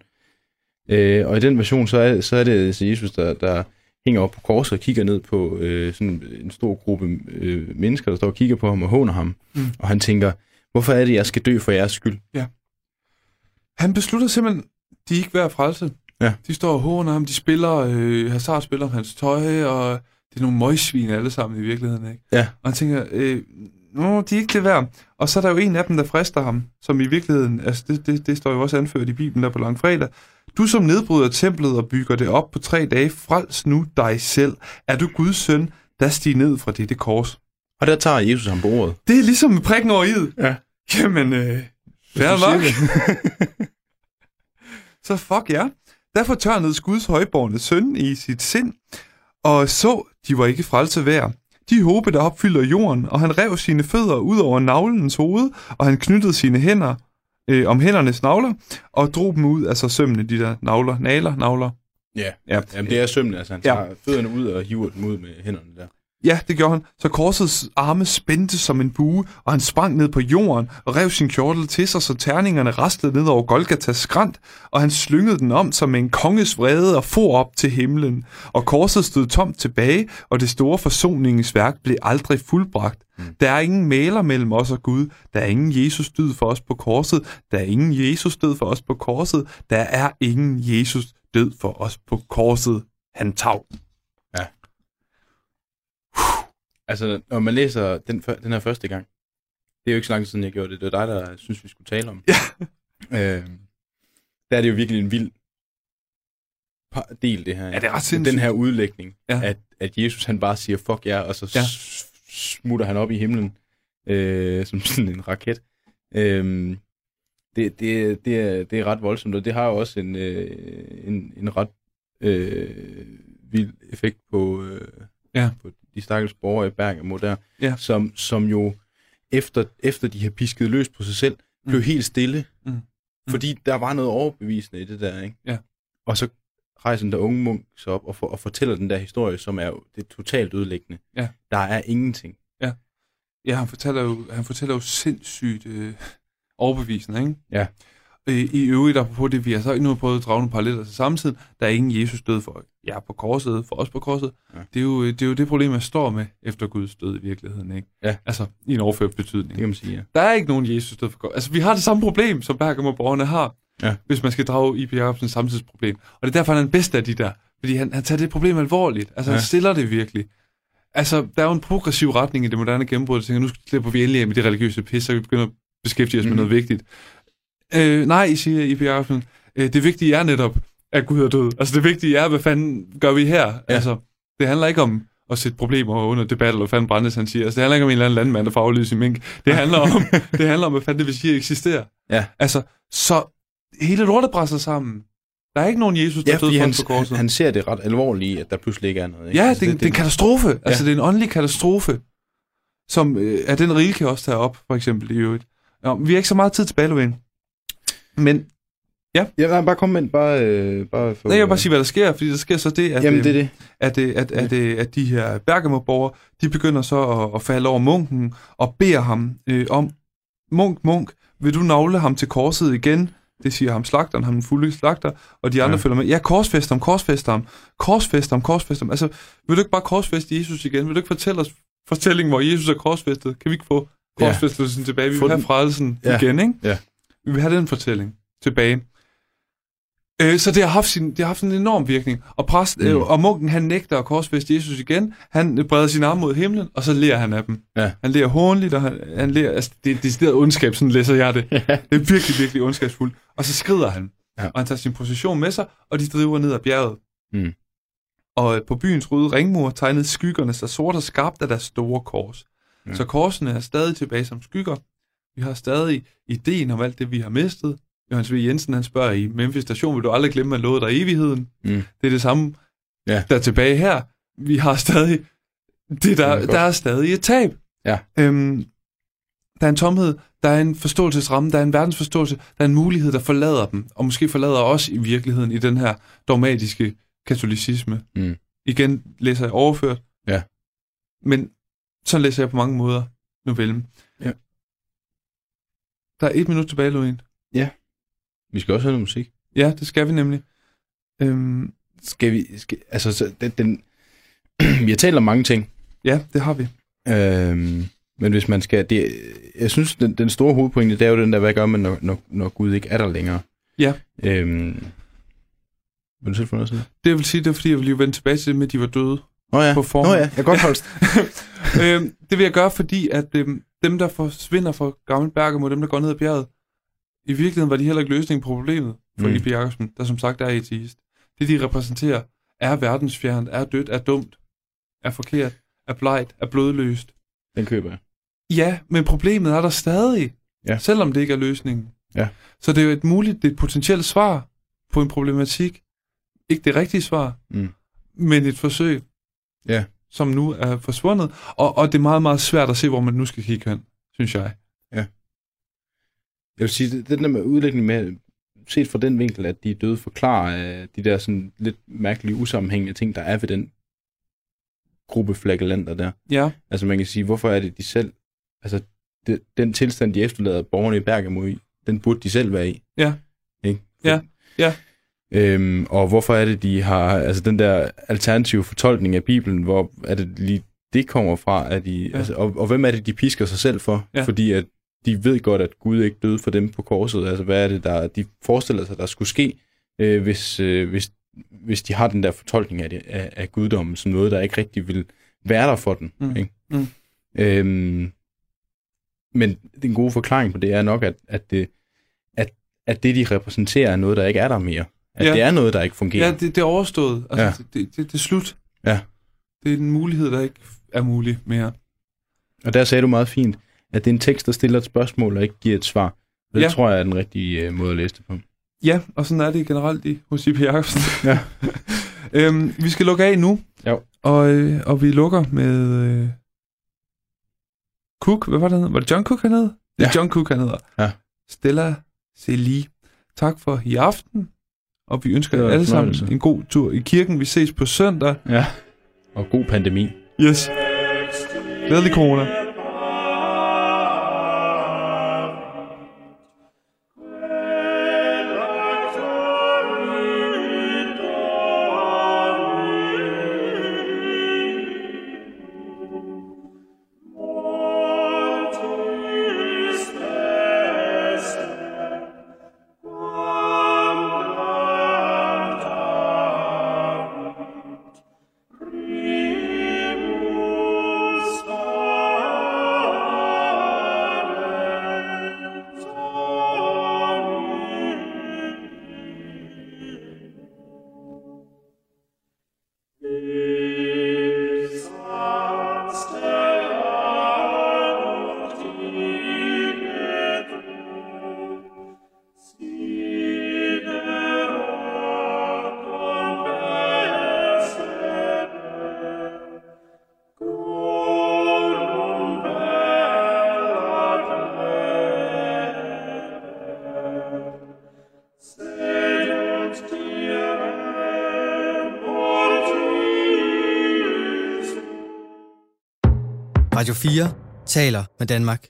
Speaker 3: Øh, og i den version, så er, så er det altså Jesus, der, der hænger op på korset og kigger ned på øh, sådan en stor gruppe øh, mennesker, der står og kigger på ham og håner ham.
Speaker 2: Mm.
Speaker 3: Og han tænker, hvorfor er det, jeg skal dø for jeres skyld?
Speaker 2: Han beslutter simpelthen, de er ikke værd frelse.
Speaker 3: Ja.
Speaker 2: De står og håner ham, de spiller, øh, Hazard spiller om hans tøj, og det er nogle møgsvin alle sammen i virkeligheden, ikke?
Speaker 3: Ja.
Speaker 2: Og han tænker, øh, Nå, de er ikke det værd. Og så er der jo en af dem, der frister ham, som i virkeligheden, altså det, det, det står jo også anført i Bibelen der på langfredag. Du som nedbryder templet og bygger det op på tre dage, frels nu dig selv. Er du Guds søn, der stiger ned fra dette kors.
Speaker 3: Og der tager Jesus ham på ordet.
Speaker 2: Det er ligesom prikken over i'et.
Speaker 3: Ja.
Speaker 2: Jamen, øh, fair nok. *laughs* Så fuck ja. Derfor tørnede Guds højborgne søn i sit sind, og så, de var ikke frelse værd. De håbe, der opfylder jorden, og han rev sine fødder ud over navlens hoved, og han knyttede sine hænder øh, om hændernes navler, og drog dem ud, altså sømmene, de der navler, naler, navler.
Speaker 3: Ja,
Speaker 2: Ja.
Speaker 3: Jamen, det er sømmen, altså han
Speaker 2: Ja.
Speaker 3: tager fødderne ud og hiver dem ud med hænderne der.
Speaker 2: Ja, det gjorde han. Så korsets arme spændte som en bue, og han sprang ned på jorden og rev sin kjortel til sig, så terningerne rastlede ned over Golgatas skrant, og han slyngede den om som en konges vrede og for op til himlen. Og korset stod tomt tilbage, og det store forsoningens værk blev aldrig fuldbragt. Mm. Der er ingen maler mellem os og Gud. Der er ingen Jesus død for os på korset. Der er ingen Jesus død for os på korset. Der er ingen Jesus død for os på korset. Han tav.
Speaker 3: Altså, når man læser den, den her første gang, det er jo ikke så lang tid siden, jeg gjorde det. Det var dig, der synes, vi skulle tale om.
Speaker 2: Ja. *laughs*
Speaker 3: øh, der er det jo virkelig en vild del, det her.
Speaker 2: Ja, det er ret
Speaker 3: Den
Speaker 2: sindssygt.
Speaker 3: her udlægning,
Speaker 2: Ja.
Speaker 3: at, at Jesus han bare siger, fuck jer, og så
Speaker 2: ja.
Speaker 3: smutter han op i himlen, øh, som sådan en raket. Øh, det, det, det, er, det er ret voldsomt, og det har jo også en, øh, en, en ret øh, vild effekt på, øh,
Speaker 2: Ja.
Speaker 3: på de stakkels borgere i Bergamo der,
Speaker 2: Ja.
Speaker 3: som, som jo efter, efter de har pisket løs på sig selv, blev
Speaker 2: Mm.
Speaker 3: helt stille.
Speaker 2: Mm. Mm.
Speaker 3: Fordi der var noget overbevisende i det der, ikke?
Speaker 2: Ja.
Speaker 3: Og så rejser den der unge munk sig op og, for, og fortæller den der historie, som er jo det er totalt ødelæggende.
Speaker 2: Ja.
Speaker 3: Der er ingenting.
Speaker 2: Ja, han fortæller jo, han fortæller jo sindssygt øh, overbevisende, ikke?
Speaker 3: Ja.
Speaker 2: Øh, I øvrigt, apropos det, vi har så nu prøvet at drage nogle paralleller til samtiden, der er ingen Jesus død for jer på korset, for os på korset.
Speaker 3: Ja.
Speaker 2: Det, er jo, det er jo det problem, jeg står med efter Guds død i virkeligheden, ikke?
Speaker 3: Ja.
Speaker 2: Altså, i en overført
Speaker 3: Det
Speaker 2: betydning.
Speaker 3: kan man sige, ja.
Speaker 2: Der er ikke nogen Jesus død for korset. Altså, vi har det samme problem, som Bergamo-borgerne har,
Speaker 3: Ja.
Speaker 2: hvis man skal drage I.P. Jacobsens samtidsproblem. Og det er derfor, han er den bedste af de der. Fordi han, han tager det problem alvorligt. Altså, ja. han stiller det virkelig. Altså, der er jo en progressiv retning i det moderne gennembrud. Jeg tænker, nu slipper vi endelig af med det religiøse pis, så vi begynder at beskæftige os mm. med
Speaker 3: Mhm.
Speaker 2: noget vigtigt. Øh, nej, I siger I.P. Jacobsen. Øh, det vigtige er netop, at Gud er død. Altså, det vigtige er, hvad fanden gør vi her? Ja. Altså, det handler ikke om at sætte problemer under debat, eller hvad fanden Brandes han siger. Altså, det handler ikke om en eller anden landmand, der får aflyst sin mink. Det handler om, *laughs* det handler om hvad fanden det vil sige at eksistere.
Speaker 3: Ja.
Speaker 2: Altså, så hele lortet brænder sammen. Der er ikke nogen Jesus, der
Speaker 3: Ja,
Speaker 2: død
Speaker 3: fordi
Speaker 2: for
Speaker 3: han,
Speaker 2: på korset.
Speaker 3: han ser det ret alvorligt, at der pludselig ikke er noget. Ikke?
Speaker 2: Ja,
Speaker 3: Altså,
Speaker 2: det, det, det er en katastrofe. Altså, det er en åndelig katastrofe, som øh, er den rige kan også tage op, for eksempel i øvrigt. Ja, vi har ikke så meget tid tilbage, Lovén. Men
Speaker 3: Ja, nej, bare kom med, bare, øh, bare for,
Speaker 2: nej, jeg vil bare sige, hvad der sker, fordi der sker så det, at,
Speaker 3: Jamen,
Speaker 2: øh,
Speaker 3: det er det.
Speaker 2: at, øh, at, at, øh, at de her Bergamo-borgere, de begynder så at, at falde over munken og beder ham øh, om, munk, munk, vil du navle ham til korset igen? Det siger ham slagteren, ham den fulde slagter, og de andre ja.
Speaker 3: Ja.
Speaker 2: følger med. Ja, korsfæst ham, korsfæst ham, korsfæst ham, korsfæst ham. Altså, vil du ikke bare korsfæste Jesus igen? Vil du ikke fortælle os fortællingen, hvor Jesus er korsfæstet? Kan vi ikke få
Speaker 3: Ja.
Speaker 2: korsfæstelsen tilbage? Vi vil have frelsen
Speaker 3: Ja.
Speaker 2: igen, ikke?
Speaker 3: Ja.
Speaker 2: Vi vil have den fortælling tilbage. Øh, så det har haft, sin, det har haft en enorm virkning. Og, præst, mm.
Speaker 3: Mm.
Speaker 2: øh, og munken, han nægter at korsfæste Jesus igen. Han breder sin arm mod himlen, og så lærer han af dem.
Speaker 3: Ja.
Speaker 2: Han lærer håndeligt, og han, han lærer... Altså, det er decideret ondskab, sådan læser jeg det. Det er virkelig, virkelig ondskabsfuldt. Og så skrider han.
Speaker 3: Ja.
Speaker 2: Og han tager sin position med sig, og de driver ned ad bjerget.
Speaker 3: Mm.
Speaker 2: Og på byens røde ringmur tegnede skyggerne sig sort og skarpt af deres store kors.
Speaker 3: Ja.
Speaker 2: Så korsene er stadig tilbage som skygger. Vi har stadig ideen om alt det, vi har mistet. Johannes V. Jensen han spørger i Memphis station, vil du aldrig glemme, at lovede dig evigheden?
Speaker 3: Mm.
Speaker 2: Det er det samme,
Speaker 3: Ja.
Speaker 2: der er tilbage her. Vi har stadig, det der,
Speaker 3: godt.
Speaker 2: der er stadig et tab.
Speaker 3: Ja.
Speaker 2: Øhm, der er en tomhed, der er en forståelsesramme, der er en verdensforståelse, der er en mulighed, der forlader dem, og måske forlader os i virkeligheden i den her dogmatiske katolicisme.
Speaker 3: Mm.
Speaker 2: Igen læser jeg overført.
Speaker 3: Ja.
Speaker 2: Men sådan læser jeg på mange måder novellen.
Speaker 3: Ja.
Speaker 2: Der er et minut tilbage, Louise.
Speaker 3: Vi skal også have noget musik.
Speaker 2: Ja, det skal vi nemlig. Øhm,
Speaker 3: Skal vi... Skal, altså, så den, den, *clears throat* vi har talt om mange ting.
Speaker 2: ja, det har vi.
Speaker 3: Øhm, men hvis man skal... Det, jeg synes, den, den store hovedpointe, det er jo den der, hvad gør man, når, når, når Gud ikke er der længere?
Speaker 2: Ja.
Speaker 3: Øhm, vil du selv få noget at sige?
Speaker 2: Det vil sige, det er fordi, jeg vil lige vende tilbage til det med, at de var døde.
Speaker 3: Nå ja,
Speaker 2: På forhånd.
Speaker 3: Nå ja, jeg godt *laughs* holde *laughs*
Speaker 2: øhm, det vil jeg gøre, fordi at øhm, dem, der forsvinder fra Gammel Bergamo, dem, der går ned ad bjerget, i virkeligheden var de heller ikke løsningen på problemet for
Speaker 3: Mm.
Speaker 2: I.P. Jacobsen, der som sagt er ateist. Det, de repræsenterer, er verdensfjernt, er dødt, er dumt, er forkert, er blegt, er blodløst.
Speaker 3: Den køber jeg.
Speaker 2: Ja, men problemet er der stadig,
Speaker 3: Ja.
Speaker 2: selvom det ikke er løsningen.
Speaker 3: Ja.
Speaker 2: Så det er jo et muligt, det er et potentielt svar på en problematik. Ikke det rigtige svar,
Speaker 3: Mm.
Speaker 2: men et forsøg,
Speaker 3: Ja.
Speaker 2: som nu er forsvundet. Og, og det er meget, meget svært at se, hvor man nu skal kigge hen, synes jeg.
Speaker 3: Jeg vil sige, det, den der med udlægning med, set fra den vinkel, at de er døde, forklarer øh, de der sådan lidt mærkelige, usammenhængende ting, der er ved den gruppe flagellanter der.
Speaker 2: Ja,
Speaker 3: Altså man kan sige, hvorfor er det de selv, altså det, den tilstand, de efterlader borgerne i Bergamo i, den burde de selv være i.
Speaker 2: Ja.
Speaker 3: Ikke?
Speaker 2: Ja, ja.
Speaker 3: Øhm, og hvorfor er det, de har, altså den der alternative fortolkning af Bibelen, hvor er det lige det kommer fra, at de, ja. altså, og, og hvem er det, de pisker sig selv for?
Speaker 2: Ja.
Speaker 3: Fordi at de ved godt, at Gud ikke døde for dem på korset. Altså hvad er det, der de forestiller sig, der skulle ske, øh, hvis, øh, hvis, hvis de har den der fortolkning af, det, af, af guddommen som noget, der ikke rigtig vil være der for den.
Speaker 2: Mm.
Speaker 3: Ikke?
Speaker 2: Mm.
Speaker 3: Øhm, men den gode forklaring på det er nok, at, at, det, at, at det, de repræsenterer, er noget, der ikke er der mere. At
Speaker 2: Ja.
Speaker 3: det er noget, der ikke fungerer.
Speaker 2: ja det, det er overstået. Altså,
Speaker 3: Ja.
Speaker 2: ja. det, det, det, det er slut.
Speaker 3: Ja.
Speaker 2: Det er en mulighed, der ikke er mulig mere.
Speaker 3: Og der sagde du meget fint, at det er en tekst, der stiller et spørgsmål og ikke giver et svar. Og det
Speaker 2: Ja.
Speaker 3: tror jeg er den rigtige øh, måde at læse det på.
Speaker 2: Ja, og sådan er det generelt i, hos I.P. Jacobsen. *laughs*
Speaker 3: Ja. *laughs*
Speaker 2: øhm, vi skal lukke af nu.
Speaker 3: Jo.
Speaker 2: Og, øh, og vi lukker med øh, Cook. Hvad var det, han? Var det John Cook, han hed? Det er
Speaker 3: Ja.
Speaker 2: John Cook, han hedder.
Speaker 3: Ja.
Speaker 2: Stella Celi. Tak for i aften. Og vi ønsker jer alle sammen en god tur i kirken. Vi ses på søndag.
Speaker 3: Ja. Og god pandemi.
Speaker 2: Yes. Glædelig corona.
Speaker 1: Radio 4 taler med Danmark.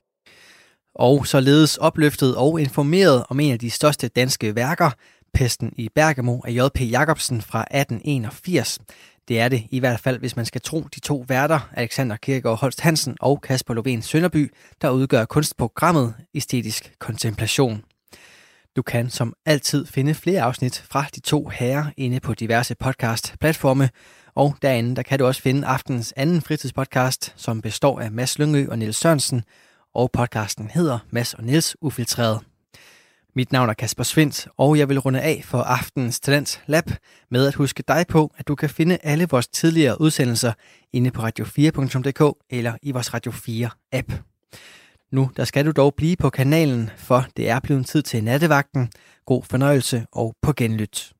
Speaker 1: Og således opløftet og informeret om en af de største danske værker, Pesten i Bergamo af J.P. Jacobsen fra 1881. Det er det i hvert fald, hvis man skal tro de to værter, Alexander Kirkegaard Holst Hansen og Kasper Lovén Sønderby, der udgør kunstprogrammet Æstetisk Kontemplation. Du kan som altid finde flere afsnit fra de to herrer inde på diverse podcast-platforme, og derinde der kan du også finde aftens anden fritidspodcast, som består af Mads Lyngø og Niels Sørensen, og podcasten hedder Mads og Niels Ufiltreret. Mit navn er Kasper Svendt, og jeg vil runde af for aftenens Talent Lab med at huske dig på, at du kan finde alle vores tidligere udsendelser inde på radio4.dk eller i vores Radio 4 app. Nu der skal du dog blive på kanalen, for det er blevet tid til nattevagten. God fornøjelse og på genlyt.